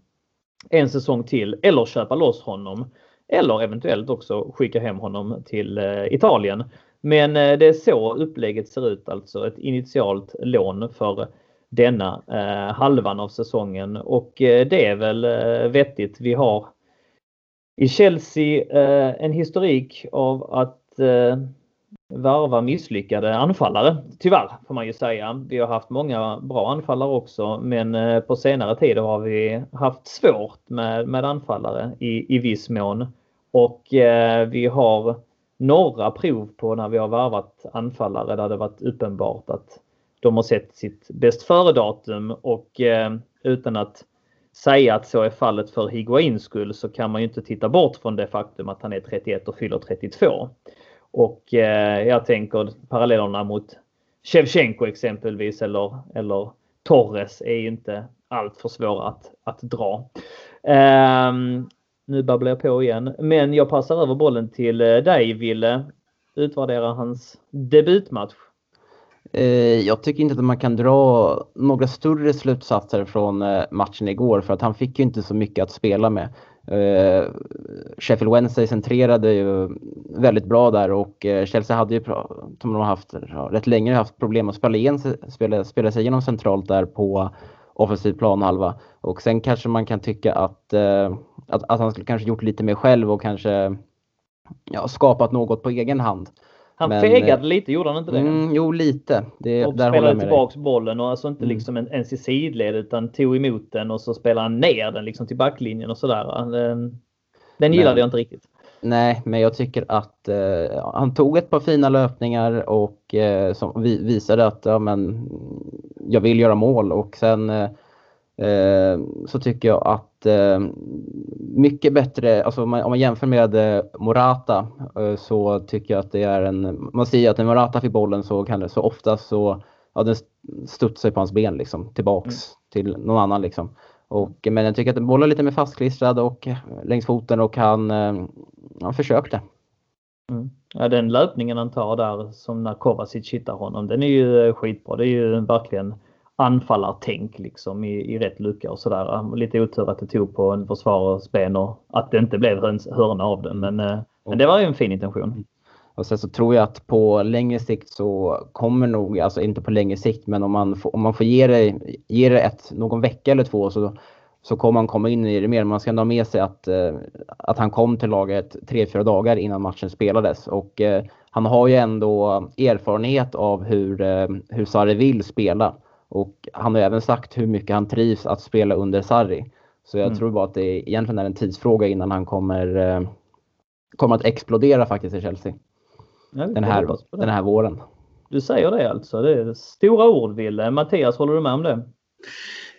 en säsong till eller köpa loss honom. Eller eventuellt också skicka hem honom till eh, Italien. Men eh, det är så upplägget ser ut alltså. Ett initialt lån för denna eh, halvan av säsongen och eh, det är väl eh, vettigt. Vi har i Chelsea eh, en historik av att eh, varva misslyckade anfallare. Tyvärr får man ju säga. Vi har haft många bra anfallare också men eh, på senare tid har vi haft svårt med, med anfallare i, i viss mån. Och eh, vi har några prov på när vi har varvat anfallare där det varit uppenbart att de har sett sitt bäst före-datum och eh, utan att säga att så är fallet för Higuains skull så kan man ju inte titta bort från det faktum att han är 31 och fyller 32. Och eh, jag tänker parallellerna mot Shevchenko exempelvis eller, eller Torres är ju inte allt för svåra att, att dra. Um, nu babblar jag på igen, men jag passar över bollen till eh, dig Ville. Utvärdera hans debutmatch eh, jag tycker inte att man kan dra några större slutsatser från eh, matchen igår för att han fick ju inte så mycket att spela med. Sheffield Wednesday centrerade ju väldigt bra där och Chelsea hade ju, som de har haft rätt länge, haft problem att spela, igen, spela, spela sig igenom centralt där på offensiv planhalva. Och sen kanske man kan tycka att, att, att han skulle kanske gjort lite mer själv och kanske ja, skapat något på egen hand. Han men, fegade lite, gjorde han inte det? Mm, jo, lite. Det, och där spelade tillbaks dig. bollen och alltså inte mm. liksom en, ens i sidled utan tog emot den och så spelade han ner den liksom till backlinjen och sådär. Den, den gillade men, jag inte riktigt. Nej, men jag tycker att eh, han tog ett par fina löpningar och eh, som vi, visade att ja, men, jag vill göra mål och sen eh, Eh, så tycker jag att eh, mycket bättre, alltså om man, om man jämför med eh, Morata så tycker jag att det är en, man säger att när Morata fick bollen så kan det så ofta så, ja den studsar på hans ben liksom tillbaks mm. till någon annan liksom. Och, men jag tycker att bollen är lite mer fastklistrad och längs foten och han, han försökte. Mm. Ja, den löpningen han tar där som när Kovacic hittar honom, den är ju skitbra. Det är ju verkligen anfallartänk liksom i, i rätt lucka och sådär. Lite otur att det tog på en försvarares ben och att det inte blev hörna av den. Men, mm. men det var ju en fin intention. Och sen så tror jag att på längre sikt så kommer nog, alltså inte på längre sikt, men om man, får, om man får ge det, ge det ett, någon vecka eller två så, så kommer man komma in i det mer. Man ska ändå ha med sig att, eh, att han kom till laget tre, fyra dagar innan matchen spelades. Och eh, han har ju ändå erfarenhet av hur, eh, hur Sarri vill spela. Och han har även sagt hur mycket han trivs att spela under Sarri. Så jag mm. tror bara att det egentligen är en tidsfråga innan han kommer, kommer att explodera faktiskt i Chelsea. Ja, den, här, den här våren. Du säger det alltså. Det är stora ord Wille. Mattias, håller du med om det?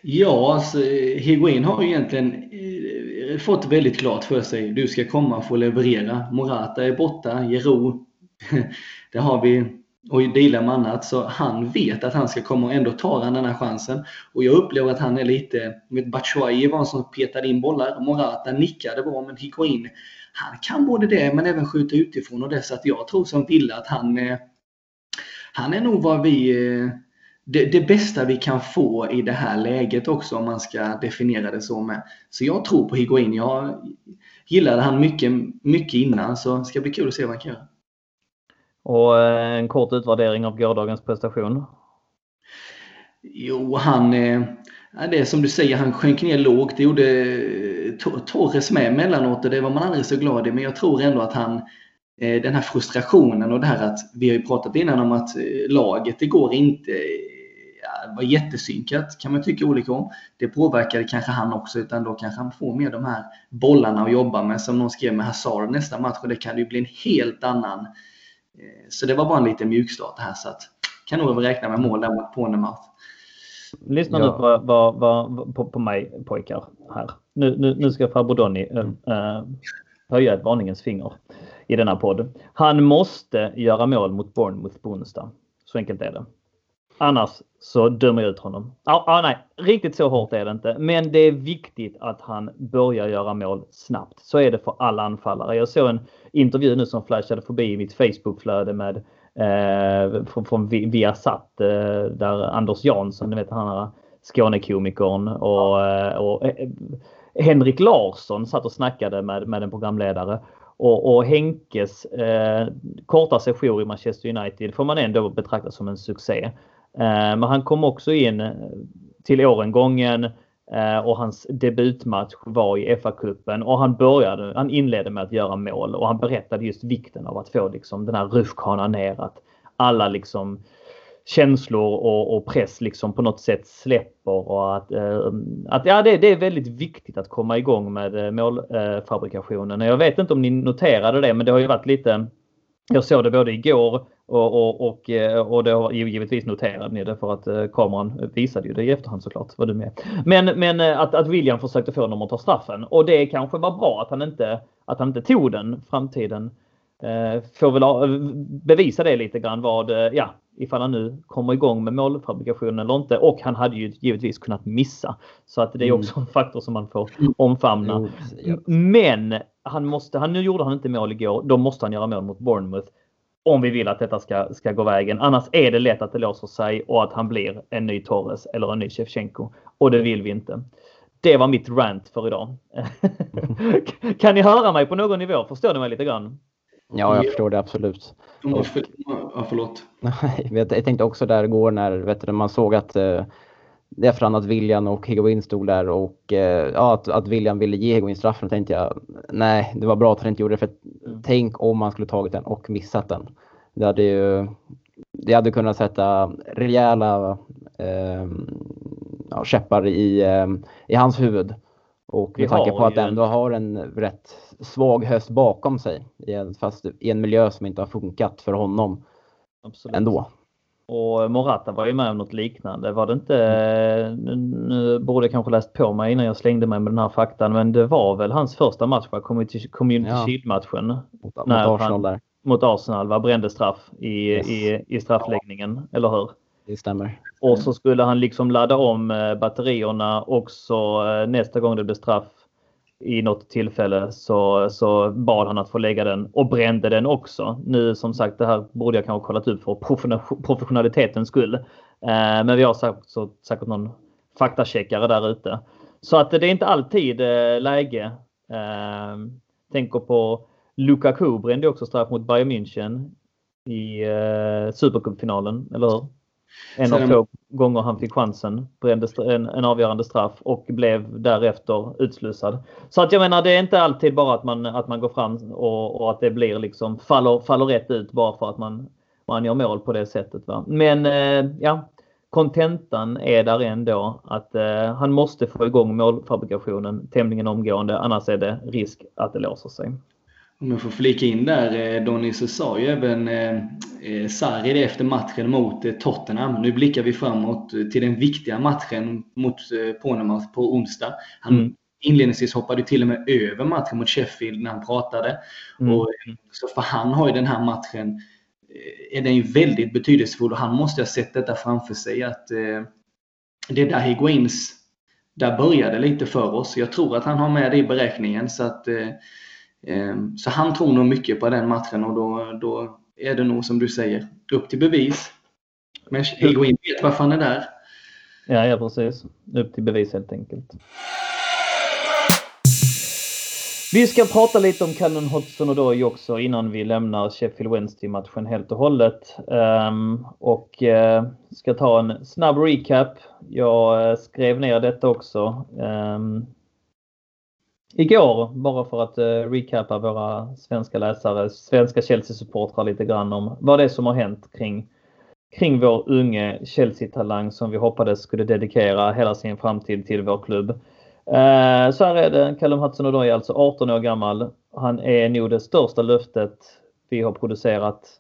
Ja, alltså, Higuain har ju egentligen eh, fått väldigt klart för sig. Du ska komma och få leverera. Morata är borta, Jero. Det har vi och dealar med annat. Så han vet att han ska komma och ändå tar han den här chansen. Och jag upplever att han är lite, vet Batshuayi var en som petade in bollar. Morata nickade bra, men Higuain, han kan både det men även skjuta utifrån och det. Så att jag tror som Villa att han, eh, han är nog vad vi eh, det, det, bästa vi kan få i det här läget också om man ska definiera det så med. Så jag tror på Higuain. Jag gillade han mycket, mycket innan så det ska bli kul att se vad han kan göra. Och eh, en kort utvärdering av gårdagens prestation? Jo, han... Eh, det är som du säger, han sjönk ner lågt. Det gjorde eh, Torres med emellanåt och det var man aldrig så glad i. Men jag tror ändå att han... Den här frustrationen och det här att vi har ju pratat innan om att laget, det går inte var jättesynkat kan man tycka olika om. Det påverkade kanske han också, utan då kanske han får mer de här bollarna att jobba med. Som någon skrev med Hazard nästa match och det kan ju bli en helt annan. Eh, så det var bara en liten mjukstart här så att kan nog räkna med mål där mot Pornemouth. Lyssna ja. nu på, på, på, på, på mig pojkar här. Nu, nu, nu ska farbror Donny äh, höja ett varningens finger i denna podd. Han måste göra mål mot Bournemouth på onsdag. Så enkelt är det. Annars så dömer jag ut honom. Ah, ah, nej, riktigt så hårt är det inte. Men det är viktigt att han börjar göra mål snabbt. Så är det för alla anfallare. Jag såg en intervju nu som flashade förbi i mitt Facebookflöde med eh, från, från Viasat eh, där Anders Jansson, ni vet han här Skånekomikern och, eh, och eh, Henrik Larsson satt och snackade med, med en programledare. Och, och Henkes eh, korta session i Manchester United får man ändå betrakta som en succé. Eh, men han kom också in eh, till årengången eh, och hans debutmatch var i FA-cupen och han började, han inledde med att göra mål och han berättade just vikten av att få liksom den här rutschkanan ner, att alla liksom känslor och, och, press liksom på något sätt släpper och att, att ja, det, det, är väldigt viktigt att komma igång med målfabrikationen. Jag vet inte om ni noterade det, men det har ju varit lite jag såg det både igår och, och, och, eh, och det har givetvis noterade ni det för att eh, kameran visade ju det i efterhand såklart. Var du med. Men, men eh, att, att William försökte få honom att ta straffen och det kanske var bra att han inte, att han inte tog den framtiden får väl bevisa det lite grann vad, ja, ifall han nu kommer igång med målfabrikationen eller inte. Och han hade ju givetvis kunnat missa. Så att det är mm. också en faktor som man får omfamna. Men han måste, han, nu gjorde han inte mål igår, då måste han göra mål mot Bournemouth. Om vi vill att detta ska, ska gå vägen. Annars är det lätt att det låser sig och att han blir en ny Torres eller en ny Shevchenko. Och det vill vi inte. Det var mitt rant för idag. kan ni höra mig på någon nivå? Förstår ni mig lite grann? Ja, jag förstår det absolut. Och, ja, förlåt. jag tänkte också där igår när vet du, man såg att eh, det efterhand att William och Higuain stod där och eh, ja, att, att William ville ge Higuain straffen tänkte jag nej, det var bra att han inte gjorde det för mm. tänk om han skulle tagit den och missat den. Det hade ju det hade kunnat sätta rejäla eh, ja, käppar i, eh, i hans huvud. Och med tanke på att han ändå har en rätt svag höst bakom sig, fast i en miljö som inte har funkat för honom Absolut. ändå. Och Morata var ju med om något liknande. Var det inte, nu, nu borde jag kanske läst på mig innan jag slängde mig med den här faktan, men det var väl hans första match, va? Community, community ja. Shield-matchen. Mot, mot Arsenal där. Mot Arsenal, va? Brände straff i, yes. i, i straffläggningen, eller hur? Det stämmer. Och så skulle han liksom ladda om eh, batterierna också eh, nästa gång det blev straff i något tillfälle så, så bad han att få lägga den och brände den också. Nu som sagt, det här borde jag kanske kollat upp för professionalitetens skull. Eh, men vi har sagt, så, säkert någon faktacheckare där ute. Så att det är inte alltid läge. Tänker på Lukaku brände också straff mot Bayern München i eh, Supercupfinalen, eller hur? En av få gånger han fick chansen, brände en, en avgörande straff och blev därefter utslussad. Så att jag menar, det är inte alltid bara att man, att man går fram och, och att det blir liksom faller, faller rätt ut bara för att man, man gör mål på det sättet. Va? Men eh, ja, kontentan är där ändå att eh, han måste få igång målfabrikationen tämligen omgående, annars är det risk att det låser sig. Om jag får flika in där, eh, Donny, så sa ju även eh, eh, Sarri det efter matchen mot Tottenham. Nu blickar vi framåt till den viktiga matchen mot Pornemouth på onsdag. Han mm. inledningsvis hoppade till och med över matchen mot Sheffield när han pratade. Mm. Och, så för han har ju den här matchen är den ju väldigt betydelsefull och han måste ha sett detta framför sig att det är där Higuains där började lite för oss. Jag tror att han har med det i beräkningen så att så han tror nog mycket på den matchen och då, då är det nog som du säger, upp till bevis. Men Higuain vet varför han är där. Ja, ja precis. Upp till bevis helt enkelt. Vi ska prata lite om Callum Hodgson och Doy också innan vi lämnar Sheffield Wednesday-matchen helt och hållet. Um, och uh, ska ta en snabb recap. Jag uh, skrev ner detta också. Um, igår, bara för att eh, recapa våra svenska läsare, svenska Chelsea-supportrar lite grann om vad det är som har hänt kring, kring vår unge Chelsea-talang som vi hoppades skulle dedikera hela sin framtid till vår klubb. Eh, så här är det, Callum Hudson-Odoi är alltså 18 år gammal. Han är nog det största löftet vi har producerat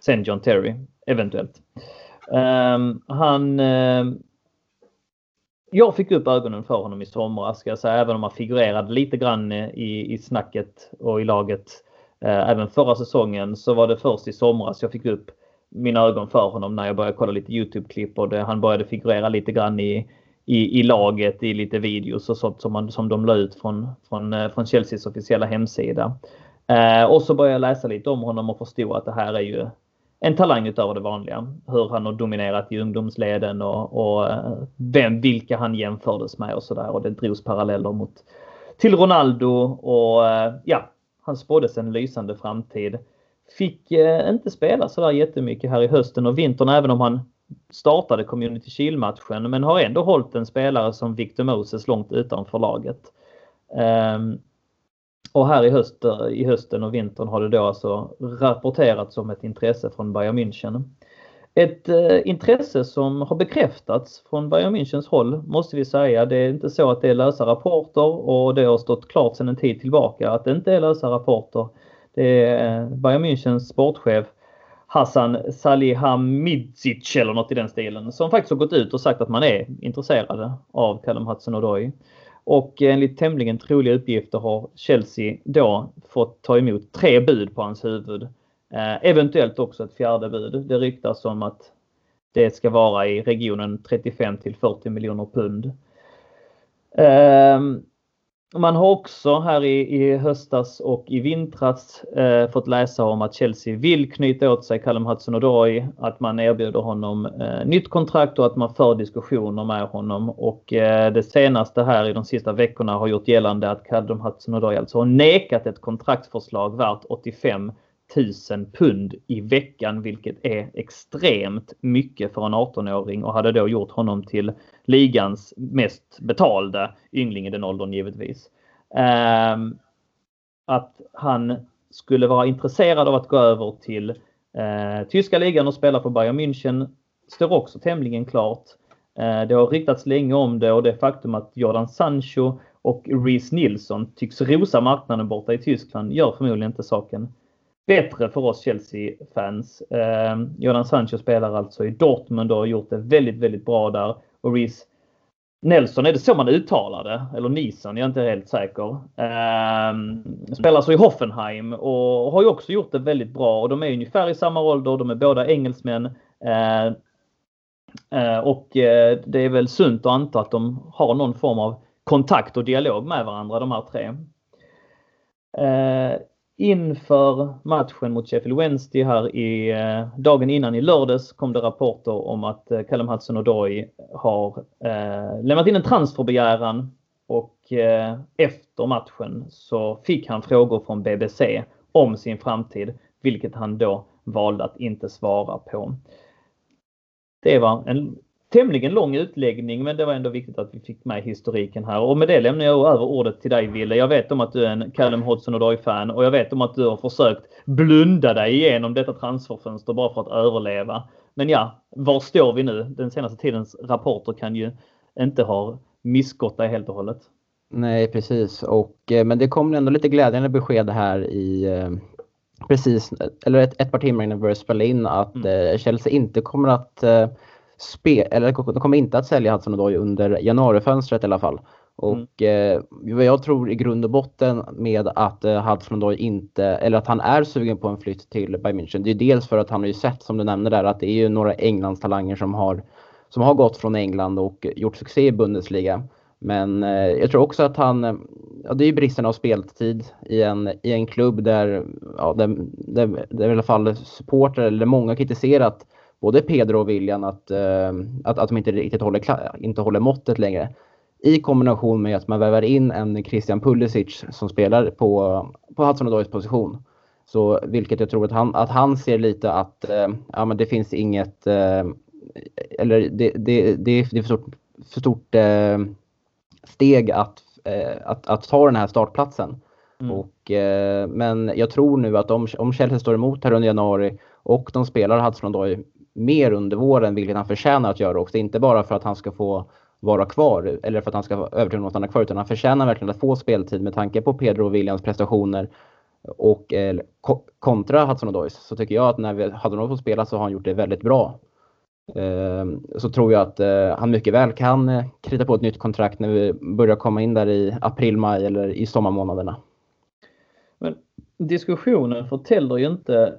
sen John Terry, eventuellt. Ehm, eh, han jag fick upp ögonen för honom i somras ska jag säga, även om han figurerade lite grann eh, i, i snacket och i laget. Eh, även förra säsongen så var det först i somras jag fick upp mina ögon för honom när jag började kolla lite Youtube-klipp och det, han började figurera lite grann i, i, i laget i lite videos och sånt som, man, som de la ut från, från, eh, från Chelseas officiella hemsida. Eh, och så började jag läsa lite om honom och förstå att det här är ju en talang utöver det vanliga. Hur han har dominerat i ungdomsleden och, och eh, vem, vilka han jämfördes med och sådär. Och det drogs paralleller mot till Ronaldo och eh, ja, han spåddes en lysande framtid. Fick eh, inte spela sådär jättemycket här i hösten och vintern även om han startade Community Shield-matchen men har ändå hållit en spelare som Victor Moses långt utanför laget. Um, och här i, höst, eh, i hösten och vintern har det då alltså rapporterats om ett intresse från Bayern München. Ett eh, intresse som har bekräftats från Bayern Münchens håll måste vi säga. Det är inte så att det är lösa rapporter och det har stått klart sedan en tid tillbaka att det inte är lösa rapporter. Det är eh, Bayern Münchens sportchef Hassan Salihamidzic eller något i den stilen som faktiskt har gått ut och sagt att man är intresserade av Callum Hudson-Odoi. Och enligt tämligen troliga uppgifter har Chelsea då fått ta emot tre bud på hans huvud. Eh, eventuellt också ett fjärde bud. Det ryktas om att det ska vara i regionen 35 till 40 miljoner pund. Ehm, man har också här i, i höstas och i vintras eh, fått läsa om att Chelsea vill knyta åt sig Callum Hudson-Odoi, att man erbjuder honom eh, nytt kontrakt och att man för diskussioner med honom. Och eh, det senaste här i de sista veckorna har gjort gällande att Callum Hudson-Odoi alltså har nekat ett kontraktsförslag värt 85 1000 pund i veckan, vilket är extremt mycket för en 18-åring och hade då gjort honom till ligans mest betalda yngling i den åldern givetvis. Ehm, att han skulle vara intresserad av att gå över till eh, tyska ligan och spela för Bayern München står också tämligen klart. Eh, det har riktats länge om det och det faktum att Jordan Sancho och Reece Nilsson tycks rosa marknaden borta i Tyskland gör förmodligen inte saken bättre för oss Chelsea-fans. Eh, Jordan Sancho spelar alltså i Dortmund och har gjort det väldigt, väldigt bra där. Och Reece Nelson, är det så man uttalar det? Eller Nison, jag är inte helt säker. Eh, spelar så i Hoffenheim och har ju också gjort det väldigt bra. Och de är ungefär i samma ålder, de är båda engelsmän. Ehm, eh, och eh, det är väl sunt att anta att de har någon form av kontakt och dialog med varandra, de här tre. Ehm, Inför matchen mot Sheffield Wednesday här i eh, dagen innan i lördags kom det rapporter om att eh, Callum Hudson-Odoi har eh, lämnat in en transferbegäran och eh, efter matchen så fick han frågor från BBC om sin framtid, vilket han då valde att inte svara på. Det var en tämligen lång utläggning men det var ändå viktigt att vi fick med historiken här. Och med det lämnar jag över ordet till dig Ville. Jag vet om att du är en Callum Hudson-Odoi-fan och jag vet om att du har försökt blunda dig igenom detta transferfönster bara för att överleva. Men ja, var står vi nu? Den senaste tidens rapporter kan ju inte ha missgått dig helt och hållet. Nej, precis. Och, eh, men det kom ändå lite glädjande besked här i eh, precis, eller ett, ett par timmar innan vi började spela in att mm. Eh, Chelsea inte kommer att spe, eller de kommer inte att sälja Hudson Odoi under januarifönstret i alla fall. Och eh, vad jag tror i grund och botten med att eh, hudson inte, eller att han är sugen på en flytt till Bayern München, det är dels för att han har ju sett, som du nämnde där, att det är ju några Englands talanger som har, som har gått från England och gjort succé i Bundesliga. Men eh, jag tror också att han, ja, det är ju bristen av speltid i en, i en klubb där, ja, där, där, där i alla fall supporter eller många kritiserat både Pedro och William att, eh, att, att de inte riktigt håller, inte håller måttet längre. I kombination med att man väver in en Christian Pulisic som spelar på, på Hudson Odoys position. Så vilket jag tror att han, att han ser lite att eh, ja, men det finns inget, eh, eller det, det, det, är för stort, för stort steg att, att, att ta den här startplatsen. Mm. Och, eh, men jag tror nu att om, om Chelsea står emot här under januari och de spelar Hudson Odoi mer under våren, vilket han förtjänar att göra också. Inte bara för att han ska få vara kvar eller för att han ska övertyga någon att stanna kvar utan han förtjänar verkligen att få speltid med tanke på Pedro och Williams prestationer och eh, kontra Hudson Odoi så tycker jag att när vi hade honom fått spela så har han gjort det väldigt bra. Eh, så tror jag att eh, han mycket väl kan eh, krita på ett nytt kontrakt när vi börjar komma in där i april, maj eller i sommarmånaderna. Men diskussionen förtäller ju inte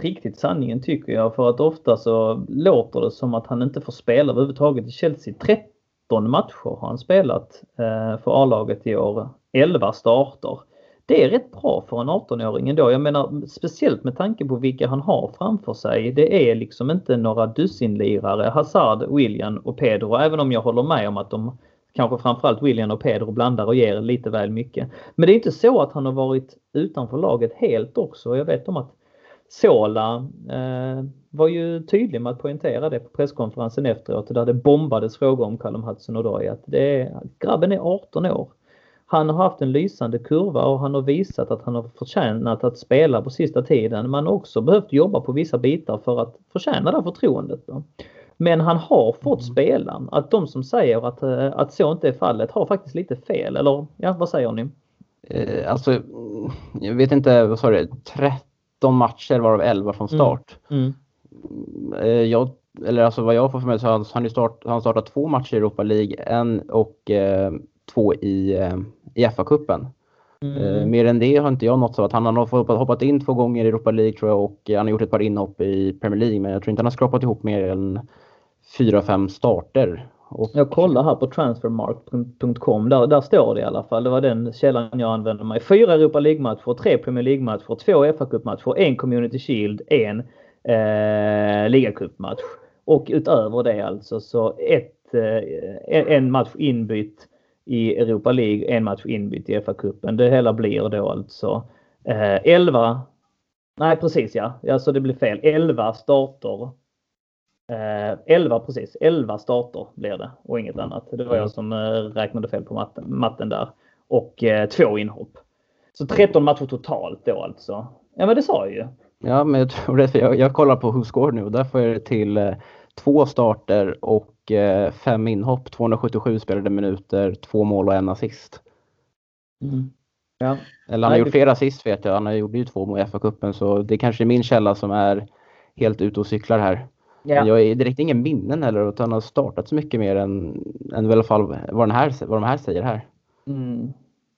riktigt sanningen tycker jag för att ofta så låter det som att han inte får spela överhuvudtaget i Chelsea. 13 matcher har han spelat eh, för A-laget i år. 11 starter. Det är rätt bra för en 18-åring ändå. Jag menar speciellt med tanke på vilka han har framför sig. Det är liksom inte några dussinlirare, Hazard, William och Pedro. Även om jag håller med om att de kanske framförallt William och Pedro blandar och ger lite väl mycket. Men det är inte så att han har varit utanför laget helt också. Jag vet om att Sola eh, var ju tydlig med att poängtera det på presskonferensen efteråt där det bombades frågor om Callum Hudson-Odoi att det är, grabben är 18 år. Han har haft en lysande kurva och han har visat att han har förtjänat att spela på sista tiden men också behövt jobba på vissa bitar för att förtjäna det förtroendet. Då. Men han har fått mm. spela. Att de som säger att, eh, att så inte är fallet har faktiskt lite fel. Eller ja, vad säger ni? Eh, alltså, jag vet inte, vad sa du? 13 matcher varav 11 från mm. start. Mm. Mm. Jag, eller alltså vad jag får för mig så har han, start, han startat två matcher i Europa League. En och eh, två i, eh, i FA-cupen. Mm. Eh, mer än det har inte jag nått av att han har hoppat, hoppat in två gånger i Europa League tror jag och han har gjort ett par inhopp i Premier League men jag tror inte han har skrapat ihop mer än fyra, fem starter. Och... Jag kollar här på transfermark.com. Där, där står det i alla fall. Det var den källan jag använde mig. Fyra Europa League-matcher, tre Premier League-matcher, två fa Cup-matcher, en Community Shield, en eh, ligacup-match. Och utöver det alltså så ett, eh, en match inbytt i Europa League, en match inbytt i FA-cupen. Det hela blir då alltså eh, 11, nej precis ja, alltså det blir fel, 11 starter. Eh, 11 precis, 11 starter blir det och inget annat. Det var jag som eh, räknade fel på matten, matten där. Och eh, två inhopp. Så 13 matcher totalt då alltså. Ja men det sa jag ju. Ja men jag tror det, jag, jag kollar på WhoScore nu och där får jag det till eh, två starter och eh, fem inhopp, 277 spelade minuter, två mål och en assist. Mm. Ja. Eller han har gjort flera assist vet jag. Han gjorde ju två mål i FA-cupen så det kanske är min källa som är helt ute och cyklar här. Ja. Men jag är direkt ingen minnen heller att han har startat så mycket mer än, än i alla fall vad, den här, vad de här säger här. Mm.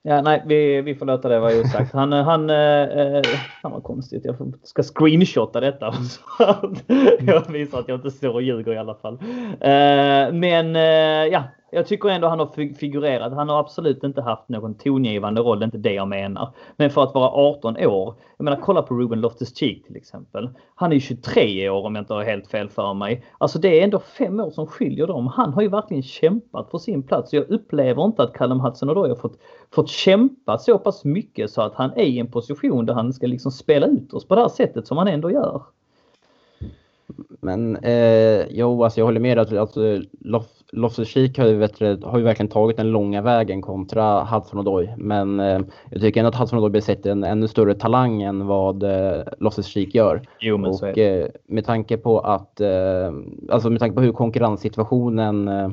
Ja, nej, vi, vi får låta det vara osagt. Han, han, eh, fan vad konstigt. Jag ska screenshotta detta så att jag visar att jag inte står och ljuger i alla fall. Eh, men eh, ja, jag tycker ändå han har figurerat. Han har absolut inte haft någon tongivande roll, det är inte det jag menar. Men för att vara 18 år, jag menar kolla på Ruben Loftus-Cheek till exempel. Han är 23 år om jag inte har helt fel för mig. Alltså det är ändå fem år som skiljer dem. Han har ju verkligen kämpat för sin plats. Jag upplever inte att Callum Hudson-Odoi har fått, fått kämpa så pass mycket så att han är i en position där han ska liksom spela ut oss på det här sättet som han ändå gör. Men eh, jo, alltså jag håller med att alltså, Loftus-Cheek har, ju, har ju verkligen tagit den långa vägen kontra Hudson Odoi. Men eh, jag tycker ändå att Hudson Odoi besitter en ännu större talang än vad eh, Loftus-Cheek gör. Jo, men och. Eh, med tanke på att, eh, alltså med tanke på hur konkurrenssituationen eh,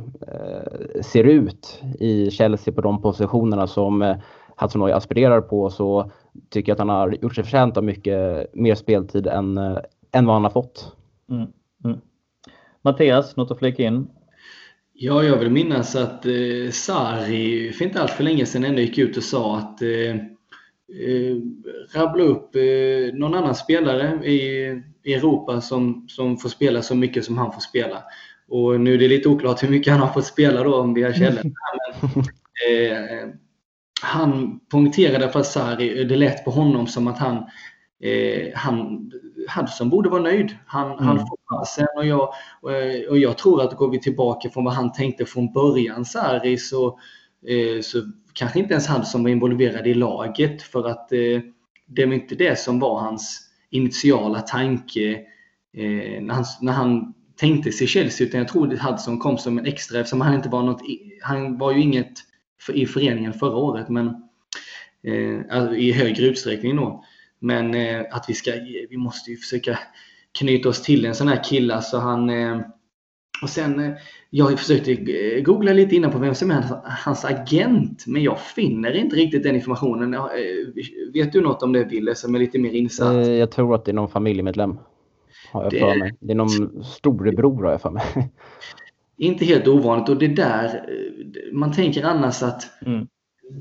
ser ut i Chelsea på de positionerna som eh, Hudson Odoi aspirerar på så tycker jag att han har gjort sig förtjänt av mycket mer speltid än, eh, än vad han har fått. Mm. Mm. Mattias, något att flika in? Ja, jag vill minnas att eh, Sari för inte allt för länge sedan ändå gick ut och sa att eh, eh, rabbla upp eh, någon annan spelare i, i Europa som, som får spela så mycket som han får spela. Och nu är det lite oklart hur mycket han har fått spela då om vi har källor. eh, han poängterade för Sarri, det lät på honom som att han, eh, han Hudson borde vara nöjd. Han, mm. han får chansen och jag, och jag tror att går vi tillbaka från vad han tänkte från början Sarri så, eh, så kanske inte ens Hudson var involverad i laget för att eh, det var inte det som var hans initiala tanke eh, när, han, när han tänkte sig Chelsea utan jag tror att Hudson kom som en extra eftersom han inte var något, han var ju inget för, i föreningen förra året men eh, alltså i högre utsträckning då. Men eh, att vi ska, vi måste ju försöka knyta oss till en sån här kille så han eh, och sen, eh, jag försökte googla lite innan på vem som är hans agent, men jag finner inte riktigt den informationen. Vet du något om det, Wille, som är lite mer insatt? Jag tror att det är någon familjemedlem. Har jag det... för mig. Det är någon storebror har jag för mig. Inte helt ovanligt och det där, man tänker annars att mm.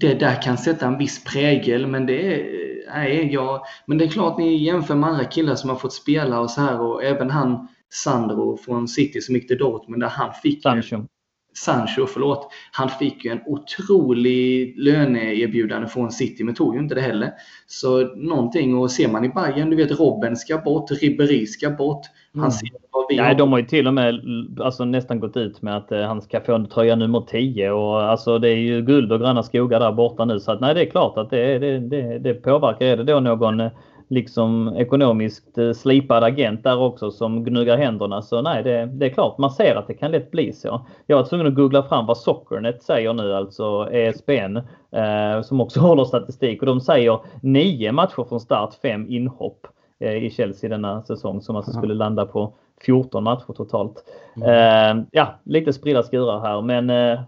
det där kan sätta en viss prägel, men det är, nej, jag, men det är klart ni jämför med andra killar som har fått spela och så här och även han Sandro från City som gick till Dortmund där han fick Sancho. Sancho, förlåt. Han fick ju en otrolig löneerbjudande från City, men tog ju inte det heller. Så någonting, och ser man i Bayern, du vet Robben ska bort, Ribéry ska bort. Han mm. ser vad vi Nej, har. de har ju till och med alltså, nästan gått ut med att eh, han ska få en tröja nummer 10 och alltså det är ju guld och gröna skogar där borta nu. Så att, nej, det är klart att det, det, det, det påverkar. Är det då någon eh, liksom ekonomiskt eh, slipad agent där också som gnuggar händerna. Så nej, det, det, är klart, man ser att det kan lätt bli så. Jag var tvungen att googla fram vad Soccernet säger nu, alltså ESPN, eh, som också håller statistik. Och de säger nio matcher från start, fem inhopp eh, i Chelsea denna säsong som alltså skulle landa på 14 matcher totalt. Mm. Eh, ja, lite spridda skurar här, men eh,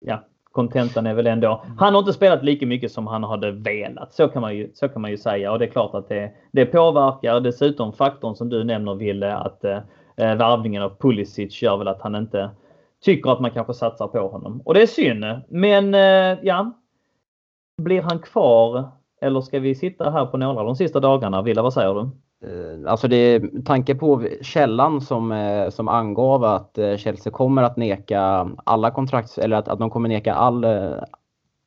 ja, kontentan är väl ändå, mm. han har inte spelat lika mycket som han hade velat. Så kan man ju, så kan man ju säga och det är klart att det, det påverkar. Dessutom faktorn som du nämner Ville att eh, värvningen av Pulisic gör väl att han inte tycker att man kanske satsar på honom. Och det är synd. Men eh, ja, blir han kvar eller ska vi sitta här på några de sista dagarna? Villa, vad säger du? Eh, alltså det tanke på källan som, eh, som angav att eh, Chelsea kommer att neka alla kontrakt eller att, att de kommer neka all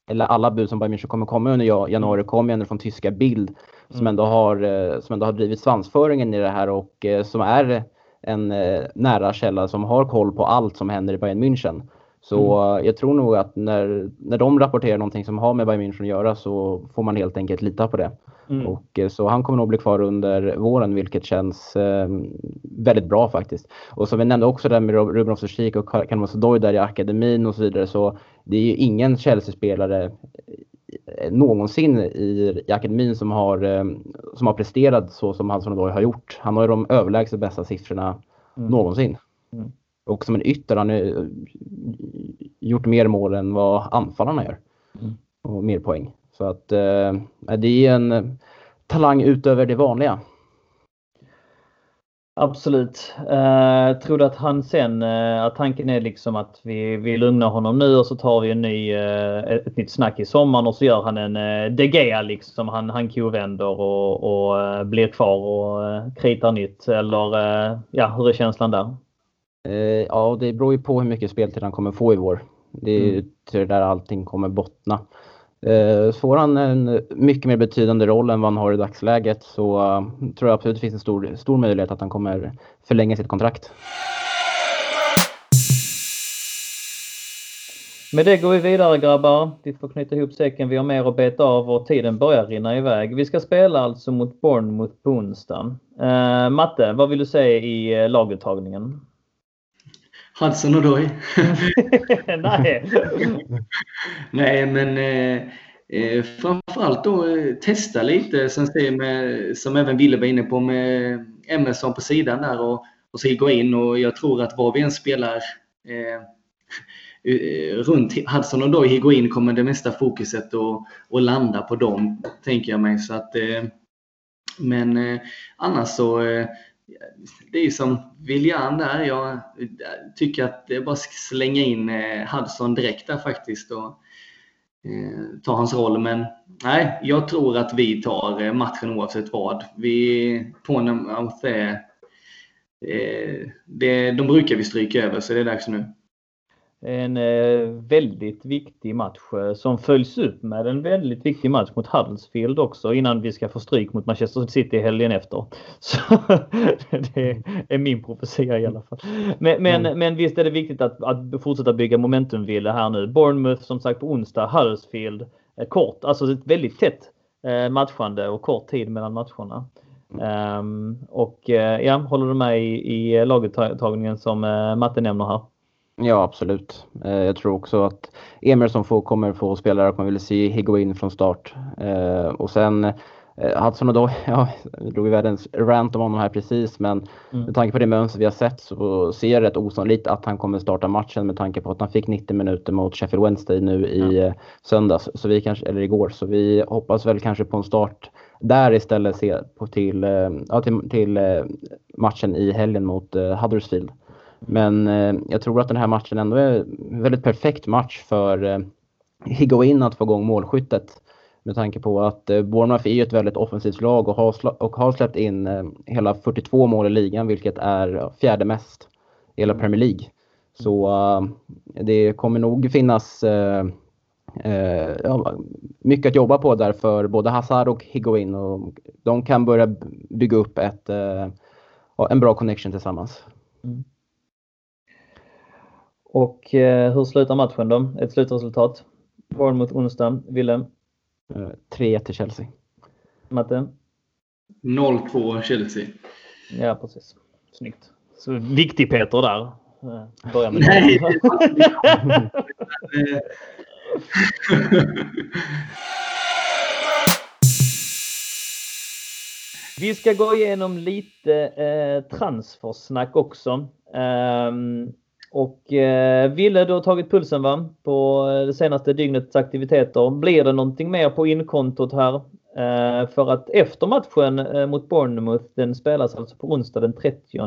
eller alla bud som Bayern München kommer komma under januari kommer ändå från tyska Bild som mm. ändå har, som ändå har drivit svansföringen i det här och som är en nära källa som har koll på allt som händer i Bayern München. Så mm. jag tror nog att när, när de rapporterar någonting som har med Bayern München att göra så får man helt enkelt lita på det. Mm. Och, eh, så han kommer nog bli kvar under våren vilket känns eh, väldigt bra faktiskt. Och som vi nämnde också där med Ruben Osterkik och Kalmar Doy där i akademin och så vidare så det är ju ingen Chelsea-spelare eh, någonsin i, i akademin som har, eh, som har presterat så som Hanson Odoi har gjort. Han har ju de överlägset bästa siffrorna mm. någonsin. Mm. Och som en ytter han har gjort mer mål än vad anfallarna gör. Mm. Och mer poäng. Så att eh, det är en eh, talang utöver det vanliga. Absolut. Uh, tror du att han sen, uh, att tanken är liksom att vi, vi lugnar honom nu och så tar vi en ny, uh, ett nytt snack i sommaren och så gör han en uh, DGA liksom. Han, han kovänder och, och uh, blir kvar och uh, kritar nytt. Eller ja, hur är känslan där? ja, det beror ju på hur mycket speltid han kommer få i vår. Det är mm. där allting kommer bottna. Eh, får han en mycket mer betydande roll än vad han har i dagsläget så uh, tror jag absolut det finns en stor, stor möjlighet att han kommer förlänga sitt kontrakt. Med det går vi vidare grabbar. Vi får knyta ihop säcken. Vi har mer att beta av och tiden börjar rinna iväg. Vi ska spela alltså mot Bournemouth på onsdag. Eh, Matte, vad vill du säga i eh, laguttagningen? Hudson och Doy. Nej. Nej, men eh, eh, framförallt då eh, testa lite som, med, som även Wille var inne på med Emerson på sidan där och, och så gå in och jag tror att var vi än spelar eh, eh runt Hudson och Doy Higuain kommer det mesta fokuset att, att landa på dem, tänker jag mig. Så att, men annars så det är som William där. Jag tycker att det är bara att slänga in eh, Hudson direkt där faktiskt och eh, ta hans roll. Men nej, jag tror att vi tar eh, matchen oavsett vad. Vi, Pornmouth är det, de brukar vi stryka över, så det är dags nu. En eh, väldigt viktig match eh, som följs upp med en väldigt viktig match mot Huddersfield också innan vi ska få stryk mot Manchester City helgen efter. Så Det är min profetia i alla fall. Men, men, mm. men visst är det viktigt att, att fortsätta bygga momentumvila här nu. Bournemouth som sagt på onsdag, Huddersfield eh, kort, alltså ett väldigt tätt matchande och kort tid mellan matcherna. Um, och ja, håller du med i, i laguttagningen som Matte nämner här? Ja, absolut. Eh, jag tror också att Emerson får, kommer få spela där och man vill se Higuain från start. Eh, och sen eh, Hudson och då, ja, jag drog världens rant om honom här precis, men mm. med tanke på det mönster vi har sett så ser jag rätt osannolikt att han kommer starta matchen med tanke på att han fick 90 minuter mot Sheffield Wednesday nu i mm. söndags, så vi kanske, eller igår. Så vi hoppas väl kanske på en start där istället se på till, ja, till, till matchen i helgen mot Huddersfield. Men eh, jag tror att den här matchen ändå är en väldigt perfekt match för eh, Higuain att få igång målskyttet. Med tanke på att eh, Bournemouth är ju ett väldigt offensivt lag och har, och har släppt in eh, hela 42 mål i ligan, vilket är fjärde mest i hela Premier League. Så eh, det kommer nog finnas eh, eh, ja, mycket att jobba på där för både Hazard och Higuain. Och de kan börja bygga upp ett, en bra connection tillsammans. Mm. Och eh, hur slutar matchen då? Ett slutresultat? Bournemouth onsdag. Willem? 3-1 till Chelsea. Matte? 0-2 Chelsea. Ja, precis. Snyggt. Så viktig Peter där. Eh, börja med Nej! Vi ska gå igenom lite eh, transfersnack också. Um, och eh, Ville, du har tagit pulsen va? på eh, det senaste dygnets aktiviteter. Blir det någonting mer på inkontot här? Eh, för att efter matchen eh, mot Bournemouth, den spelas alltså på onsdag den 30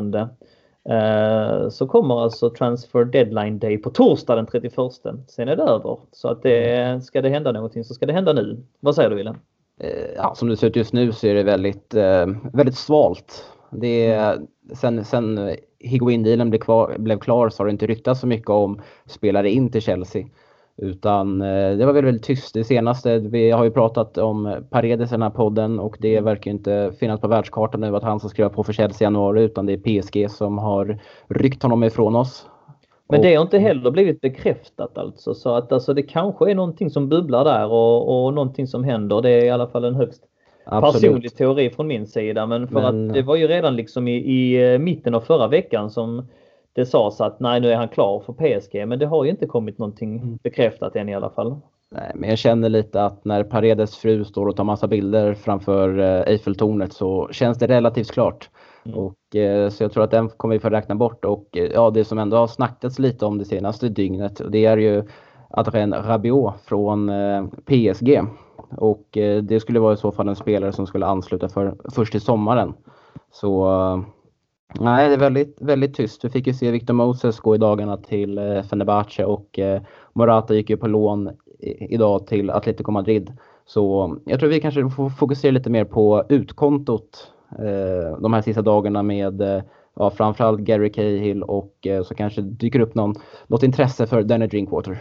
eh, så kommer alltså transfer deadline day på torsdag den 31. Sen är det över. Så att det, ska det hända någonting så ska det hända nu. Vad säger du Wille? Ja, som det ser ut just nu så är det väldigt, väldigt svalt. Det är, sen, sen Higuain-dealen blev, blev klar så har det inte ryktats så mycket om spelare in till Chelsea. Utan eh, det var väl väldigt tyst. Det senaste, vi har ju pratat om Paredes i den här podden och det verkar inte finnas på världskartan nu att han ska skriva på för Chelsea i januari utan det är PSG som har ryckt honom ifrån oss. Men det har inte heller blivit bekräftat alltså så att alltså, det kanske är någonting som bubblar där och, och någonting som händer. Det är i alla fall en högst Absolut. personlig teori från min sida. Men för men... att det var ju redan liksom i, i eh, mitten av förra veckan som det sades att nej nu är han klar för PSG. Men det har ju inte kommit någonting mm. bekräftat än i alla fall. Nej, men jag känner lite att när Paredes fru står och tar massa bilder framför eh, Eiffeltornet så känns det relativt klart. Mm. Och, eh, så jag tror att den kommer vi få räkna bort. Och ja, det som ändå har snackats lite om det senaste dygnet det är ju Adrien Rabiot från PSG och eh, det skulle vara i så fall en spelare som skulle ansluta för, först till sommaren. Så eh, nej, det är väldigt, väldigt tyst. Vi fick ju se Victor Moses gå i dagarna till eh, Fenerbahce och Morata gick ju på lån idag till Atletico Madrid. Så jag tror vi kanske får fokusera lite mer på utkontot de här sista dagarna med ja, framförallt Gary Cahill och så kanske dyker upp någon, något intresse för Danny Drinkwater.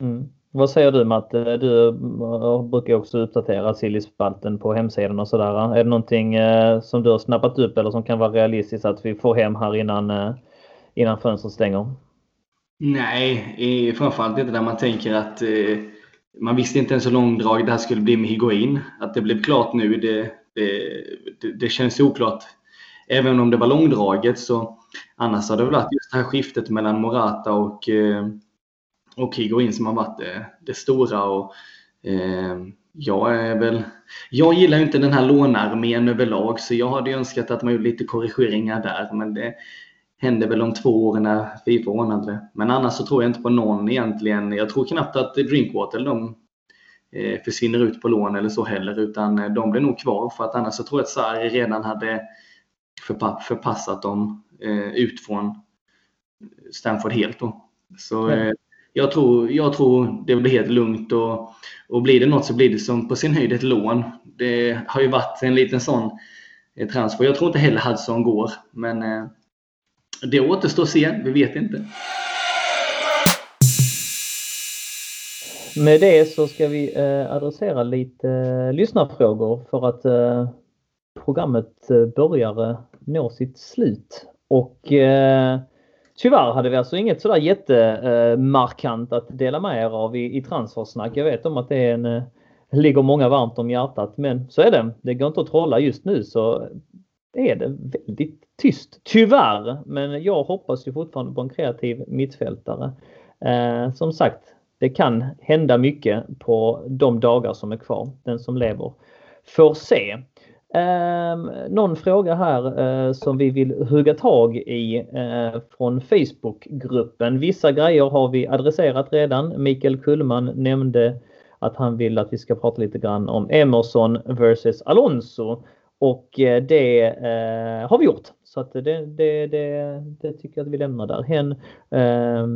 Mm. Vad säger du Matte? Du eh, brukar också uppdatera Sillyspalten på hemsidan och sådär. Är det någonting eh, som du har snappat upp eller som kan vara realistiskt att vi får hem här innan, eh, innan fönstret stänger? Nej, framförallt inte där man tänker att man visste inte ens hur långdrag det här skulle bli med Higuain. Att det blev klart nu, det, det, det känns oklart. Även om det var långdraget så annars har det varit just det här skiftet mellan Morata och och Higuain som har varit det, det stora. Och, eh, jag är väl... Jag gillar inte den här lånearmén överlag så jag hade önskat att man gjorde lite korrigeringar där. Men det händer väl om två år när Fifa ordnade det. Men annars så tror jag inte på någon egentligen. Jag tror knappt att Drinkwater de eh, försvinner ut på lån eller så heller utan de blir nog kvar för att annars så tror jag att Sarri redan hade förpassat dem ut från Stanford helt. Då. Så mm jag, tror, jag tror det blir helt lugnt och, och blir det något så blir det som på sin höjd ett lån. Det har ju varit en liten sån eh, transfer. Jag tror inte heller Hudson går, men eh, det återstår att se. Vi vet inte. Med det så ska vi eh, adressera lite lyssnarfrågor för att programmet börjar nå sitt slut. Och tyvärr hade vi alltså inget sådär jättemarkant att dela med er av i, i transfersnack. Jag vet om att det är en, eh, ligger många varmt om hjärtat men så är det. Det går inte att trolla just nu så är det väldigt tyst. Tyvärr! Men jag hoppas ju fortfarande på en kreativ mittfältare. Eh, som sagt, det kan hända mycket på de dagar som är kvar. Den som lever får se. Eh, någon fråga här eh, som vi vill hugga tag i eh, från Facebookgruppen. Vissa grejer har vi adresserat redan. Mikael Kullman nämnde att han vill att vi ska prata lite grann om Emerson versus Alonso. Och eh, det eh, har vi gjort. Så att det, det, det, det tycker jag att vi lämnar därhen. Eh,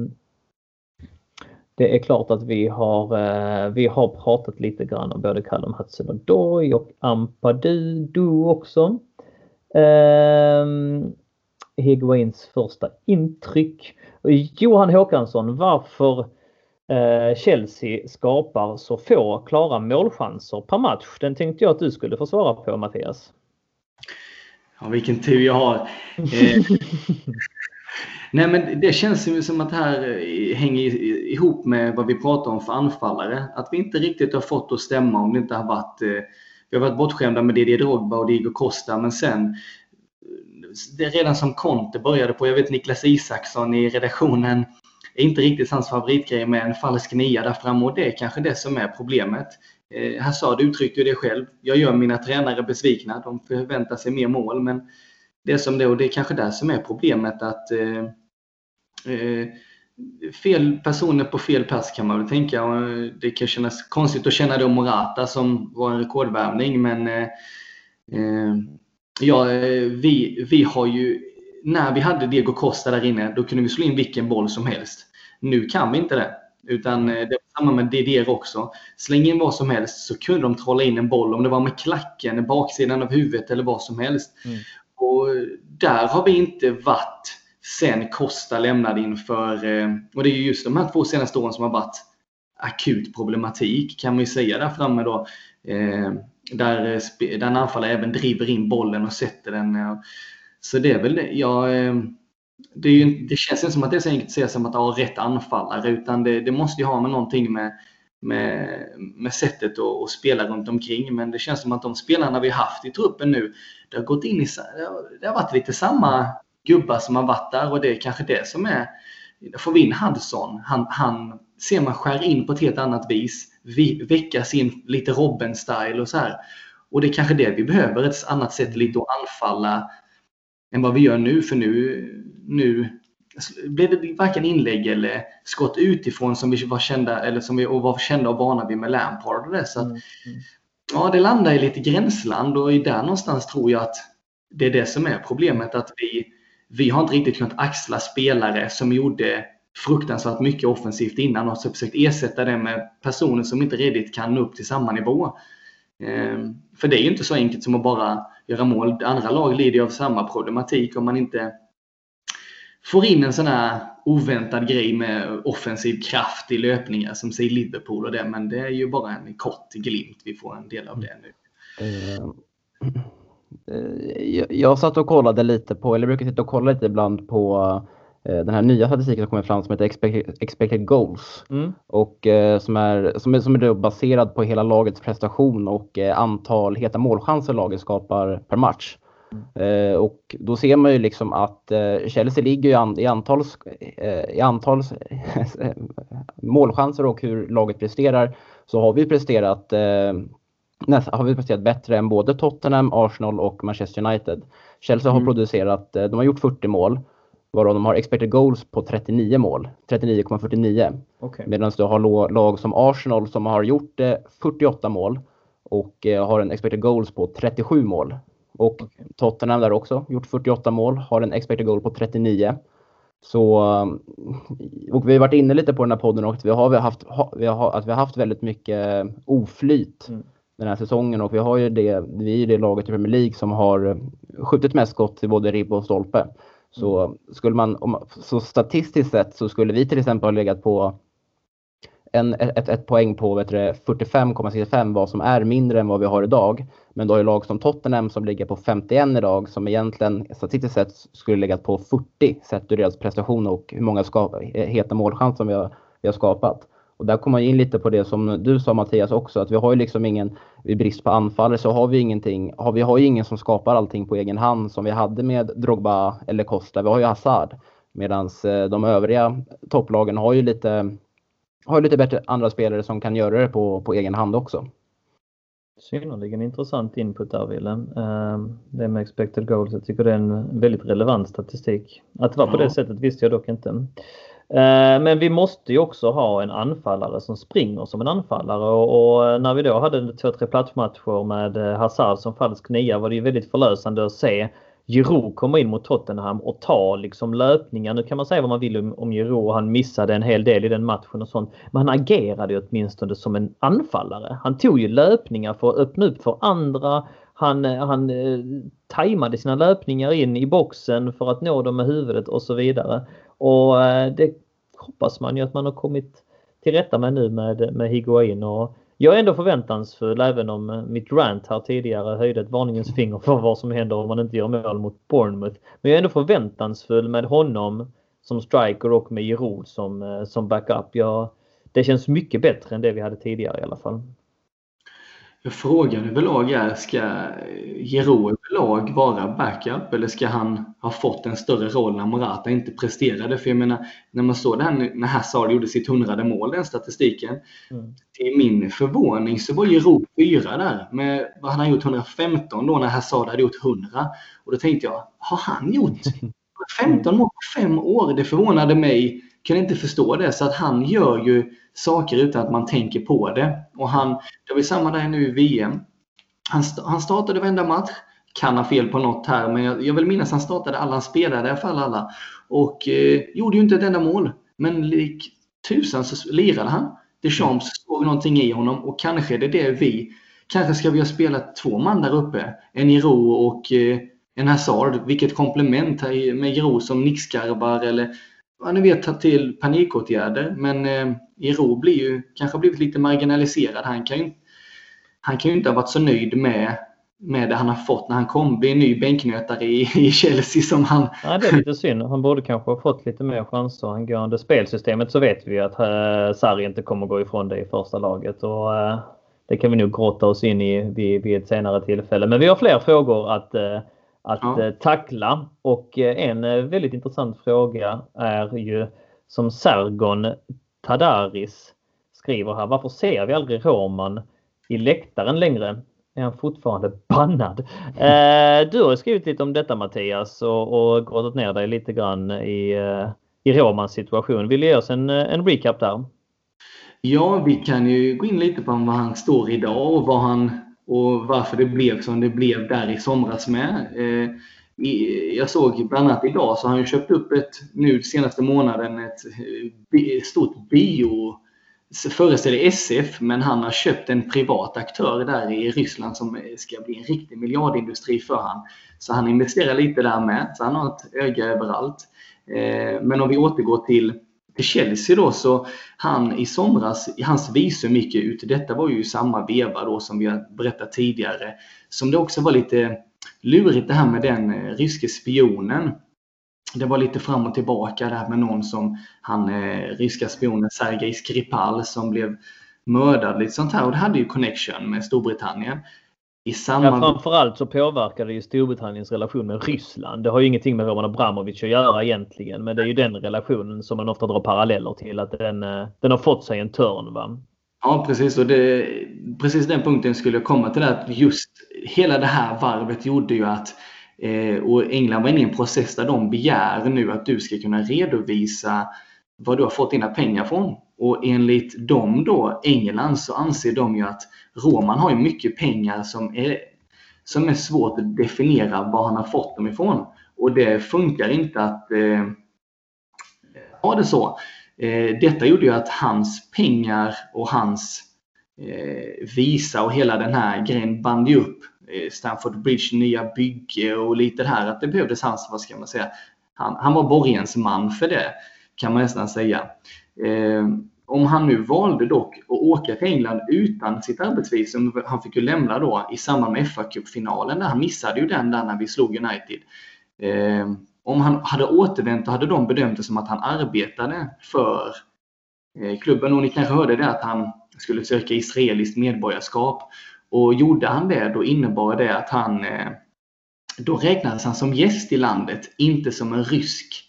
det är klart att vi har, eh, vi har pratat lite grann om både Callum Hudson-Odoi och Ampadu också. Eh, Higuains första intryck. Johan Håkansson, varför eh, Chelsea skapar så få klara målchanser per match? Den tänkte jag att du skulle få svara på Mattias. Ja, vilken tur jag har. Eh, Nej, men det känns ju som att det här hänger ihop med vad vi pratar om för anfallare. Att vi inte riktigt har fått att stämma om det inte har varit... Eh, vi har varit bortskämda med Didier Drogba och Diego Costa, men sen det är redan som Conte började på, jag vet Niklas Isaksson i redaktionen, är inte riktigt hans favoritgrej med en falsk nia där framme och det är kanske det som är problemet. Eh, Hazard uttryckte ju det själv. Jag gör mina tränare besvikna. De förväntar sig mer mål, men det är som det och det är kanske det som är problemet att eh, eh, fel personer på fel plats kan man väl tänka. Det kan kännas konstigt att känna det om Morata som var en rekordvärvning men eh, eh ja, eh, vi, vi har ju när vi hade Diego Costa där inne, då kunde vi slå in vilken boll som helst. Nu kan vi inte det. Utan det var samma med Didier också. Släng in vad som helst så kunde de trolla in en boll, om det var med klacken, baksidan av huvudet eller vad som helst. Mm. Och där har vi inte varit sen Costa lämnade inför, eh, och det är just de här två senaste åren som har varit akut problematik kan man ju säga där framme då. Eh, där, eh, där en anfallare även driver in bollen och sätter den. Så det är väl det. Ja, det, ju, det känns inte som att det är så enkelt att säga som att ha rätt anfallare utan det, det måste ju ha med någonting med, med, med sättet att, att, spela runt omkring. Men det känns som att de spelarna vi haft i truppen nu, det har gått in i, det har varit lite samma gubbar som har varit där och det är kanske det som är Får vi in Hudson, han, han ser man skär in på ett helt annat vis. Vi, väckas in lite Robben-style och så här. Och det är kanske det vi behöver, ett annat sätt lite att anfalla än vad vi gör nu. För nu, nu blev det varken inlägg eller skott utifrån som vi var kända, eller som vi var kända och vana vid med Lampard. Och det. Så att, mm. mm. Ja, det landar i lite gränsland och där någonstans tror jag att det är det som är problemet. Att vi, vi har inte riktigt kunnat axla spelare som gjorde fruktansvärt mycket offensivt innan och så försökt ersätta det med personer som inte riktigt kan nå upp till samma nivå. Ehm, för det är ju inte så enkelt som att bara göra mål. Andra lag lider ju av samma problematik om man inte får in en sån här oväntad grej med offensiv kraft i löpningar som säger Liverpool och det. Men det är ju bara en kort glimt vi får en del av det nu. Ehm. Eh, jag satt och kollade lite på, eller brukar sitta och kolla lite ibland på eh, den här nya statistiken som kommer fram som heter expected, expected goals. Mm. Och eh, som är, som är, som är baserad på hela lagets prestation och antal heta målchanser laget skapar per match. Eh, och då ser man ju liksom att Chelsea ligger i, an, i antal, i antal målchanser och hur laget presterar så har vi presterat nästan, har vi presterat bättre än både Tottenham, Arsenal och Manchester United. Chelsea har mm. producerat, de har gjort 40 mål varav de har expected goals på 39 mål, 39,49. Okay. Medan du har lag som Arsenal som har gjort 48 mål och har en expected goals på 37 mål. Och Tottenham där också, gjort 48 mål, har en expected goal på 39. Så, och vi har varit inne lite på den här podden och vi har haft, vi har, att vi har haft väldigt mycket oflyt mm. Den här säsongen och vi har ju det, vi är det laget i Premier League som har skjutit mest skott till både ribb och stolpe. Så, mm. skulle man, så statistiskt sett så skulle vi till exempel ha legat på en, ett, ett poäng på 45,65 vad som är mindre än vad vi har idag. Men då har ju lag som Tottenham som ligger på 51 idag som egentligen statistiskt sett skulle legat på 40 sett ur deras prestation och hur många ska, heta målchanser vi har, vi har skapat. Och där kommer man in lite på det som du sa Mattias också, att vi har ju liksom ingen, i brist på anfallare så har vi ingenting, har, vi har ju ingen som skapar allting på egen hand som vi hade med Drogba eller Costa. Vi har ju Hazard. Medan eh, de övriga topplagen har ju lite, har lite bättre andra spelare som kan göra det på, på egen hand också. Synnerligen intressant input där Willem. Ehm, det med expected goals, jag tycker det är en väldigt relevant statistik. Att det var på det sättet visste jag dock inte. Eh, men vi måste ju också ha en anfallare som springer som en anfallare och när vi då hade två, tre platsmatcher med eh, Hazard som falsk nia var det ju väldigt förlösande att se Giroud komma in mot Tottenham och ta liksom löpningar. Nu kan man säga vad man vill om, om Giroud. Han missade en hel del i den matchen och sånt. Men han agerade ju åtminstone som en anfallare. Han tog ju löpningar för att öppna upp för andra. Han, eh, han eh, tajmade sina löpningar in i boxen för att nå dem med huvudet och så vidare. Och eh, det hoppas man ju att man har kommit till rätta med nu med, med Higuain och jag är ändå förväntansfull även om eh, mitt rant här tidigare höjde ett varningens finger för vad som händer om man inte gör mål mot Bournemouth. Men jag är ändå förväntansfull med honom som striker och med Giroud som, eh, som backup. Jag, det känns mycket bättre än det vi hade tidigare i alla fall. Frågan överlag är, ska Giroud överlag vara backup eller ska han ha fått en större roll när Morata inte presterade? För jag menar, när man såg det här när Hazard gjorde sitt hundrade mål, den statistiken. Mm. Till min förvåning så var Giroud fyra där. Men han hade gjort 115 då när Hazard hade gjort 100. Och då tänkte jag, har han gjort 15 mål på fem år? Det förvånade mig. Kunde inte förstå det. Så att han gör ju saker utan att man tänker på det. Och han, det var samma där nu i VM. Han, han startade varenda match. Kan ha fel på något här, men jag, jag vill minnas att han startade alla, han spelade i alla fall alla. Och eh, gjorde ju inte ett enda mål. Men lik tusan så lirade han. Deschamps såg någonting i honom och kanske det är det vi Kanske ska vi ha spelat två man där uppe. En Giro och eh, en Hazard. Vilket komplement med Giro som nickskarvar eller ja, ni vet ta till panikåtgärder. Men eh, Iro blir ju kanske blivit lite marginaliserad. Han kan ju, han kan ju inte ha varit så nöjd med, med det han har fått när han kom. Blir en ny bänknötare i, i Chelsea som han... Ja, det är lite synd. Han borde kanske ha fått lite mer chanser angående spelsystemet så vet vi att eh, Sarri inte kommer gå ifrån det i första laget. Och, eh, det kan vi nog grotta oss in i vid, vid ett senare tillfälle. Men vi har fler frågor att eh, att ja. Eh, tackla. Och eh, en eh, väldigt intressant fråga är ju som Sergon Tadaris skriver här. Varför ser vi aldrig Roman i läktaren längre? Är han fortfarande bannad? Eh, du har skrivit lite om detta Mattias och, och grottat ner dig lite grann i, i Romans situation. Vill du ge oss en, en recap där? Ja, vi kan ju gå in lite på var han står idag och vad han och varför det blev som det blev där i somras med. Eh, jag såg bland annat idag så har han köpt upp ett, nu senaste månaden, ett eh, stort bio föreställer SF, men han har köpt en privat aktör där i Ryssland som ska bli en riktig miljardindustri för han. Så han investerar lite där med, så han har ett öga överallt. Eh, men om vi återgår till för Chelsea då så han i somras, hans visum gick ut. Detta var ju samma veva då som vi har berättat tidigare. Som det också var lite lurigt det här med den eh, ryske spionen. Det var lite fram och tillbaka det här med någon som han eh, ryska spionen Sergej Skripal som blev mördad lite sånt här och det hade ju connection med Storbritannien. I samma... ja, framförallt så påverkar det ju Storbritanniens relation med Ryssland. Det har ju ingenting med Roman Abramovic att göra egentligen. Men det är ju den relationen som man ofta drar paralleller till. Att den, eh, den har fått sig en törn. Va? Ja precis och det, precis den punkten skulle jag komma till. Att just hela det här varvet gjorde ju att eh, och England var inne i en process där de begär nu att du ska kunna redovisa vad du har fått dina pengar från. Och enligt dem då, England, så anser de ju att Roman har ju mycket pengar som är, som är svårt att definiera var han har fått dem ifrån. Och det funkar inte att eh, ha det så. Eh, detta gjorde ju att hans pengar och hans eh, visa och hela den här grejen band ju upp eh, Stanford Bridge nya bygge och lite det här att det behövdes hans, vad ska man säga, han, han var borgensman för det kan man nästan säga. Eh, om han nu valde dock att åka till England utan sitt arbetsvisum, han fick ju lämna då i samband med fa Cup-finalen, han missade ju den där när vi slog United. Eh, om han hade återvänt då hade de bedömt det som att han arbetade för eh, klubben och ni kanske hörde det att han skulle söka israeliskt medborgarskap. Och gjorde han det, då innebar det att han eh, då räknades han som gäst i landet, inte som en rysk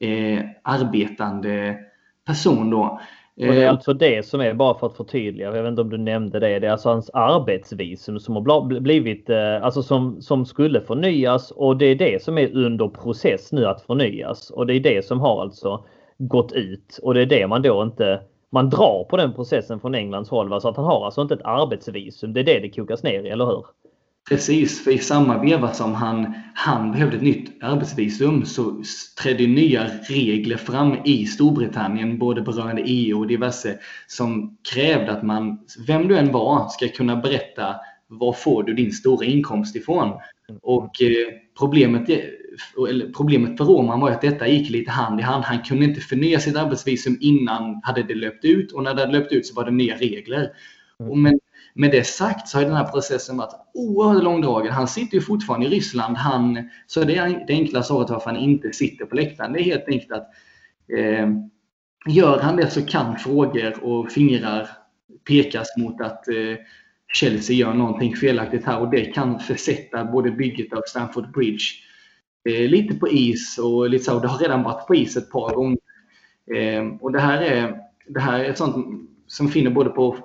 eh, arbetande person då. Och det är eh, alltså det som är, bara för att förtydliga, jag vet inte om du nämnde det, det är alltså hans arbetsvisum som har blivit, eh, alltså som, som skulle förnyas och det är det som är under process nu att förnyas och det är det som har alltså gått ut och det är det man då inte, man drar på den processen från Englands håll. Så att han har alltså inte ett arbetsvisum, det är det det kokas ner i, eller hur? Precis, för i samma veva som han, han behövde ett nytt arbetsvisum så trädde nya regler fram i Storbritannien, både berörande EU och diverse, som krävde att man, vem du än var, ska kunna berätta var får du din stora inkomst ifrån. Och eh, problemet, eller problemet för Roman var att detta gick lite hand i hand. Han kunde inte förnya sitt arbetsvisum innan hade det löpt ut och när det hade löpt ut så var det nya regler. Och Men med det sagt så har den här processen varit oerhört långdragen. Han sitter ju fortfarande i Ryssland. Han, så det är det enkla svaret varför han inte sitter på läktaren. Det är helt enkelt att eh, gör han det så kan frågor och fingrar pekas mot att eh, Chelsea gör någonting felaktigt här och det kan försätta både bygget av Stamford Bridge eh, lite på is och lite så. Det har redan varit på is ett par gånger. Eh, och det här är, det här är ett sånt som finner både på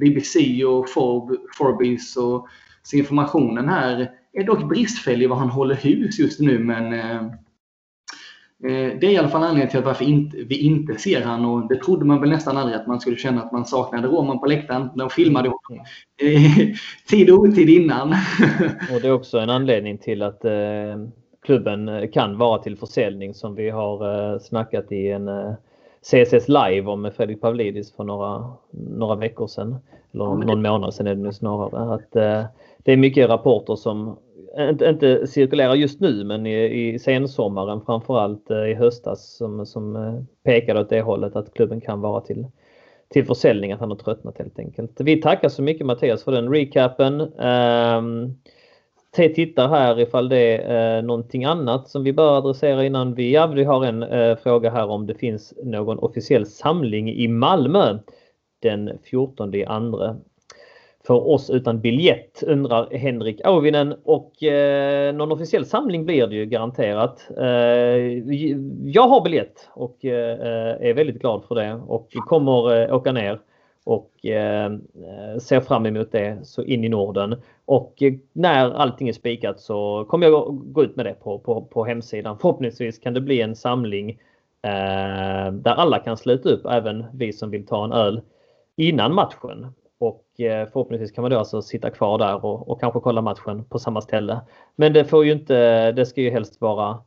BBC och Forb, Forbes och så informationen här är dock bristfällig vad han håller hus just nu men eh, eh, det är i alla fall anledningen till att varför inte, vi inte ser han och det trodde man väl nästan aldrig att man skulle känna att man saknade Roman på läktaren. De filmade honom eh, tid och otid innan. och det är också en anledning till att eh, klubben kan vara till försäljning som vi har eh, snackat i en eh, CSS live om Fredrik Pavlidis för några, några veckor sedan. Eller ja, någon det... månad sedan är det nu snarare. Att, eh, det är mycket rapporter som inte, inte cirkulerar just nu men i, i sensommaren framförallt eh, i höstas som, som eh, pekade åt det hållet att klubben kan vara till, till försäljning, att han har tröttnat helt enkelt. Vi tackar så mycket Mattias för den recapen. Um, tittar här ifall det är eh, någonting annat som vi bör adressera innan vi, ja, vi har en eh, fråga här om det finns någon officiell samling i Malmö den 14 i andra. För oss utan biljett undrar Henrik Auvinen. Och eh, någon officiell samling blir det ju garanterat. Eh, jag har biljett och eh, eh, är väldigt glad för det och kommer eh, åka ner och eh, ser fram emot det så in i Norden. Och eh, när allting är spikat så kommer jag gå ut med det på, på, på hemsidan. Förhoppningsvis kan det bli en samling eh, där alla kan sluta upp, även vi som vill ta en öl innan matchen. Och eh, förhoppningsvis kan man då alltså sitta kvar där och, och kanske kolla matchen på samma ställe. Men det får ju inte, det ska ju helst vara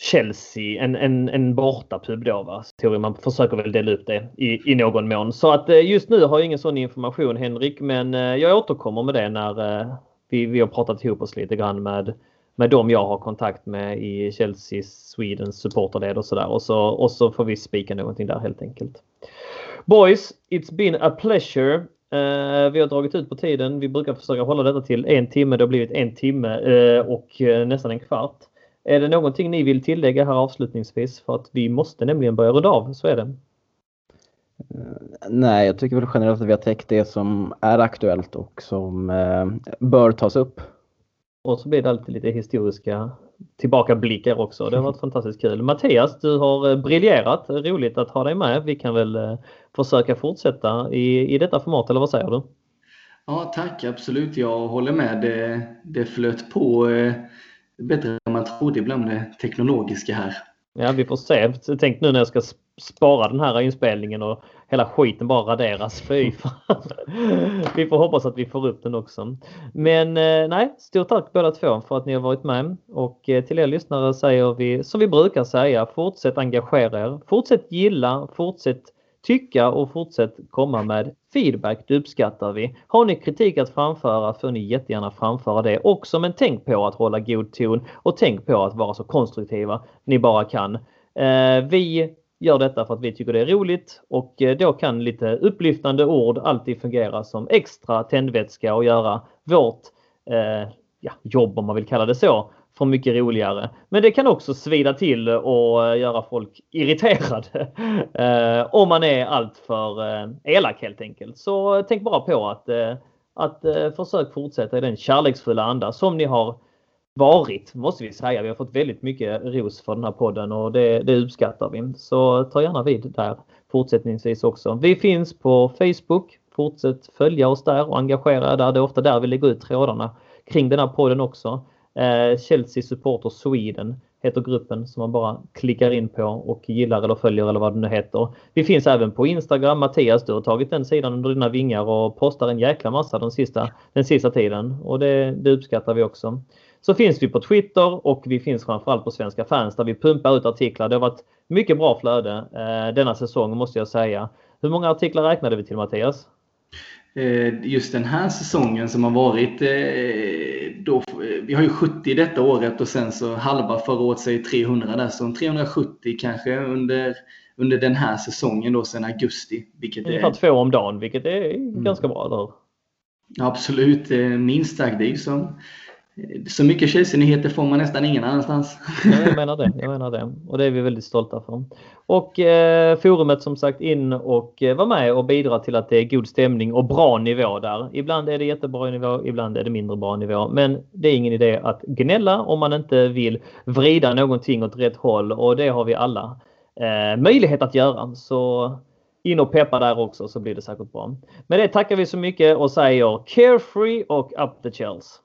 Chelsea, en, en, en bortapub då va? Teori, man försöker väl dela upp det i, i någon mån. Så att eh, just nu har jag ingen sån information Henrik, men eh, jag återkommer med det när eh, vi, vi har pratat ihop oss lite grann med, med dem jag har kontakt med i Chelsea Swedens supporterled och sådär. Och så, och så får vi spika någonting där helt enkelt. Boys, it's been a pleasure. Uh, vi har dragit ut på tiden. Vi brukar försöka hålla detta till en timme. Det har blivit en timme uh, och uh, nästan en kvart. Är det någonting ni vill tillägga här avslutningsvis? För att vi måste nämligen börja runda av, så är det. Nej, jag tycker väl generellt att vi har täckt det som är aktuellt och som eh, bör tas upp. Och så blir det alltid lite historiska tillbakablickar också. Det har varit fantastiskt kul. Mattias, du har eh, briljerat. Roligt att ha dig med. Vi kan väl eh, försöka fortsätta i, i detta format, eller vad säger du? Ja, tack. Absolut. Jag håller med. Det, det flöt på eh, bättre än man trodde ibland det teknologiska här. Ja, vi får se. Tänk nu när jag ska spara den här inspelningen och hela skiten bara raderas. Fy Vi får hoppas att vi får upp den också. Men eh, nej, stort tack båda två för att ni har varit med. Och eh, till er lyssnare säger vi som vi brukar säga, fortsätt engagera er. Fortsätt gilla, fortsätt tycka och fortsätt komma med feedback. Det uppskattar vi. Har ni kritik att framföra får ni jättegärna framföra det också. Men tänk på att hålla god ton och tänk på att vara så konstruktiva ni bara kan. Eh, vi gör detta för att vi tycker det är roligt och eh, då kan lite upplyftande ord alltid fungera som extra tändvätska och göra vårt eh, ja, jobb om man vill kalla det så för mycket roligare. Men det kan också svida till och göra folk irriterade. eh, om man är alltför eh, elak helt enkelt. Så tänk bara på att, eh, att eh, försök fortsätta i den kärleksfulla anda som ni har varit, måste vi säga. Vi har fått väldigt mycket ros för den här podden och det, det uppskattar vi. Så ta gärna vid där fortsättningsvis också. Vi finns på Facebook. Fortsätt följa oss där och engagera er där. Det är ofta där vi lägger ut trådarna kring den här podden också. Eh, Chelsea Supporter Sweden heter gruppen som man bara klickar in på och gillar eller följer eller vad det nu heter. Vi finns även på Instagram. Mattias, du har tagit den sidan under dina vingar och postar en jäkla massa den sista, den sista tiden och det, det uppskattar vi också. Så finns vi på Twitter och vi finns framförallt på Svenska fans där vi pumpar ut artiklar. Det har varit mycket bra flöde eh, denna säsong måste jag säga. Hur många artiklar räknade vi till Mattias? Eh, just den här säsongen som har varit, eh, då, vi har ju 70 detta året och sen så halva förra året säger 300 där, så 370 kanske under, under den här säsongen då sen augusti. Vilket Ungefär är, två om dagen, vilket är mm. ganska bra, eller Absolut, minst sagt. Det är ju som så mycket Chelsea-nyheter får man nästan ingen annanstans. jag menar det. Jag menar det. Och det är vi väldigt stolta för. Och eh, forumet som sagt in och eh, var med och bidra till att det är god stämning och bra nivå där. Ibland är det jättebra nivå, ibland är det mindre bra nivå. Men det är ingen idé att gnälla om man inte vill vrida någonting åt rätt håll och det har vi alla eh, möjlighet att göra. Så in och peppa där också så blir det säkert bra. Med det tackar vi så mycket och säger carefree och up the Chills.